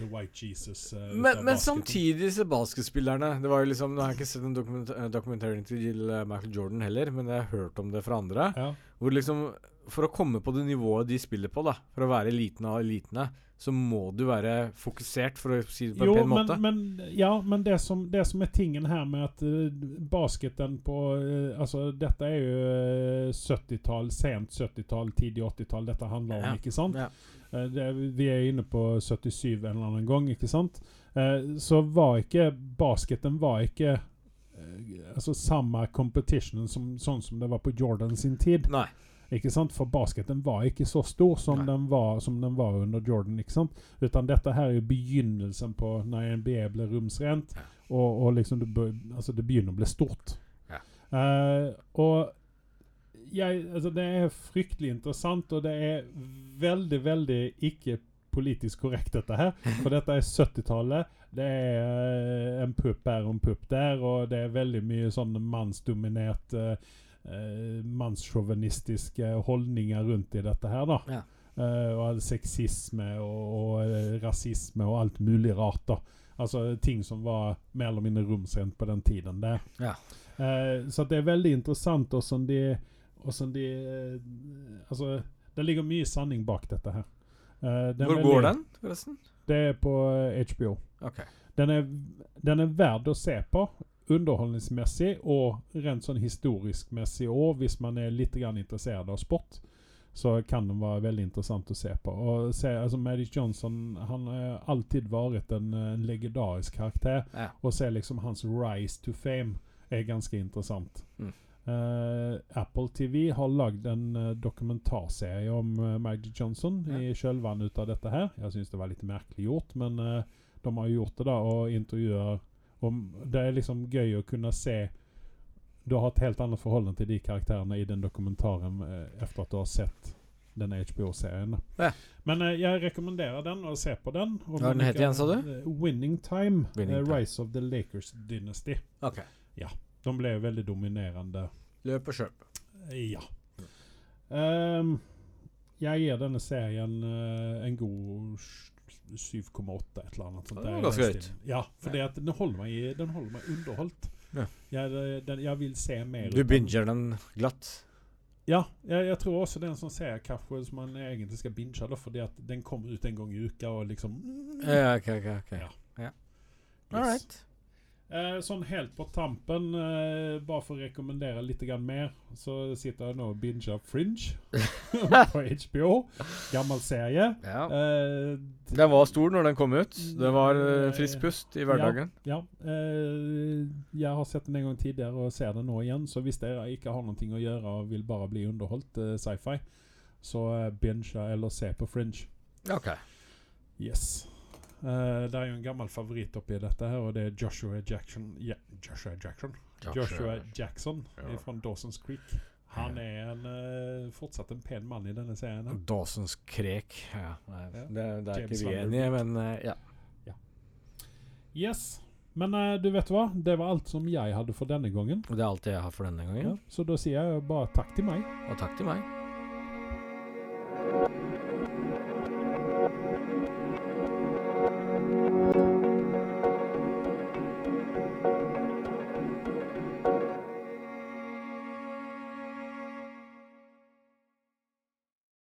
The White Jesus. Uh, Men, men samtidig disse basketspillerne Det var jo liksom Nå har jeg ikke sett en dokument eh, til Michael Jordan heller, men jeg har hørt om det fra andre. ja. Hvor liksom For å komme på det nivået de spiller på, da for å være eliten av elitene, så må du være fokusert, for å si det på en Jo, pen men, måte. men, ja, men det som, det som er tingen her med at eh, basketen på eh, Altså, dette er jo eh, 70-tall, sent 70-tall, tidlig 80-tall dette handler om, Ja. ikke sant? Ja. Eh, det, vi er inne på 77 en eller annen gang, ikke sant? Eh, så var ikke Basketen var ikke eh, altså samme competition som, sånn som det var på Jordan sin tid. Nei. Ikke sant? For basketen var ikke så stor som, den var, som den var under Jordan. ikke sant? Utan dette her er jo begynnelsen på når NBA ble rumsrent. Og, og liksom det, altså det begynner å bli stort. Ja. Uh, og jeg, altså det er fryktelig interessant, og det er veldig, veldig ikke politisk korrekt, dette her. For dette er 70-tallet. Det er eh, en pupp her og en pupp der, og det er veldig mye sånn mannsdominert eh, eh, mannssjåvinistiske holdninger rundt i dette her, da. Ja. Eh, og all sexisme og, og eh, rasisme og alt mulig rart, da. Altså ting som var mer eller mindre romsrent på den tiden der. Ja. Eh, så det er veldig interessant åssen de, hvordan de eh, Altså, det ligger mye sanning bak dette her. Eh, Hvor veldig- går den, forresten? Det er på eh, HBO. Okay. Den er, den er verd å se på. Underholdningsmessig og rent sånn historisk-messig òg, hvis man er litt grann interessert av sport. Så kan den være veldig interessant å se på. Og se, altså Magic Johnson han har alltid vært en, en legendarisk karakter. Ja. Å se liksom hans rise to fame er ganske interessant. Mm. Uh, Apple TV har lagd en uh, dokumentarserie om uh, Magic Johnson Ja. i kjølvannet av dette her. Jeg syns det var litt merkelig gjort, men de har gjort det da og intervjuer om Det er liksom gøy å kunne se Du har et helt annet forhold til de karakterene i den dokumentaren eh, efter at du har sett denne HBO-serien. Ja. Men eh, jeg rekommenderer den, og se på den. Og Hva er den heter het igjen, sa du? eh, Winning Time. Winning time. Uh, Rise of the Lakers Dynasty. Ok. De ble veldig dominerende. Løp og kjøp. Ja. Um, jeg gir denne serien uh, en god 7,8 et eller annet. sånt Det var ganske høyt. Ja, for det at den holder meg, i- den holder meg underholdt. Ja. Jeg, eh, den, jeg vil se mer. Du binger den glatt. Ja, jeg, jeg tror også den som ser sånn kanskje som man egentlig skal binge, da, fordi at den kommer ut en gang i uka og liksom Ja, ok, ok, ok. Ja. Ja. Yes. All right. Eh, sånn helt på tampen, eh, bare for å rekommendere litt mer, så sitter jeg nå og binger Fringe på HBO. Gammel serie. Ja. Eh, Den var stor når den kom ut. Det var frisk pust i hverdagen. ja. Eh, jeg har sett den en gang tidligere og ser den nå igjen, så hvis dere ikke har noe å gjøre og vil bare bli underholdt eh, sci-fi, så eh, binge eller se på Fringe. Ok. Yes. Eh, det er jo en gammel favoritt oppi dette her, og det er Joshua Jackson ja, Joshua Jackson? Joshua Jackson Ja. fra Dawson's Creek. Han er en, uh, fortsatt en pen mann i denne serien. her. Dawsons Krek. Ja, nei, Ja. det, det er James ikke vi enige, men uh, ja. Yes. Men du vet hva? Det var alt som jeg hadde for denne gangen. Det er alt jeg har for denne gangen. Ja, så da sier jeg bare takk til meg. Og takk til meg.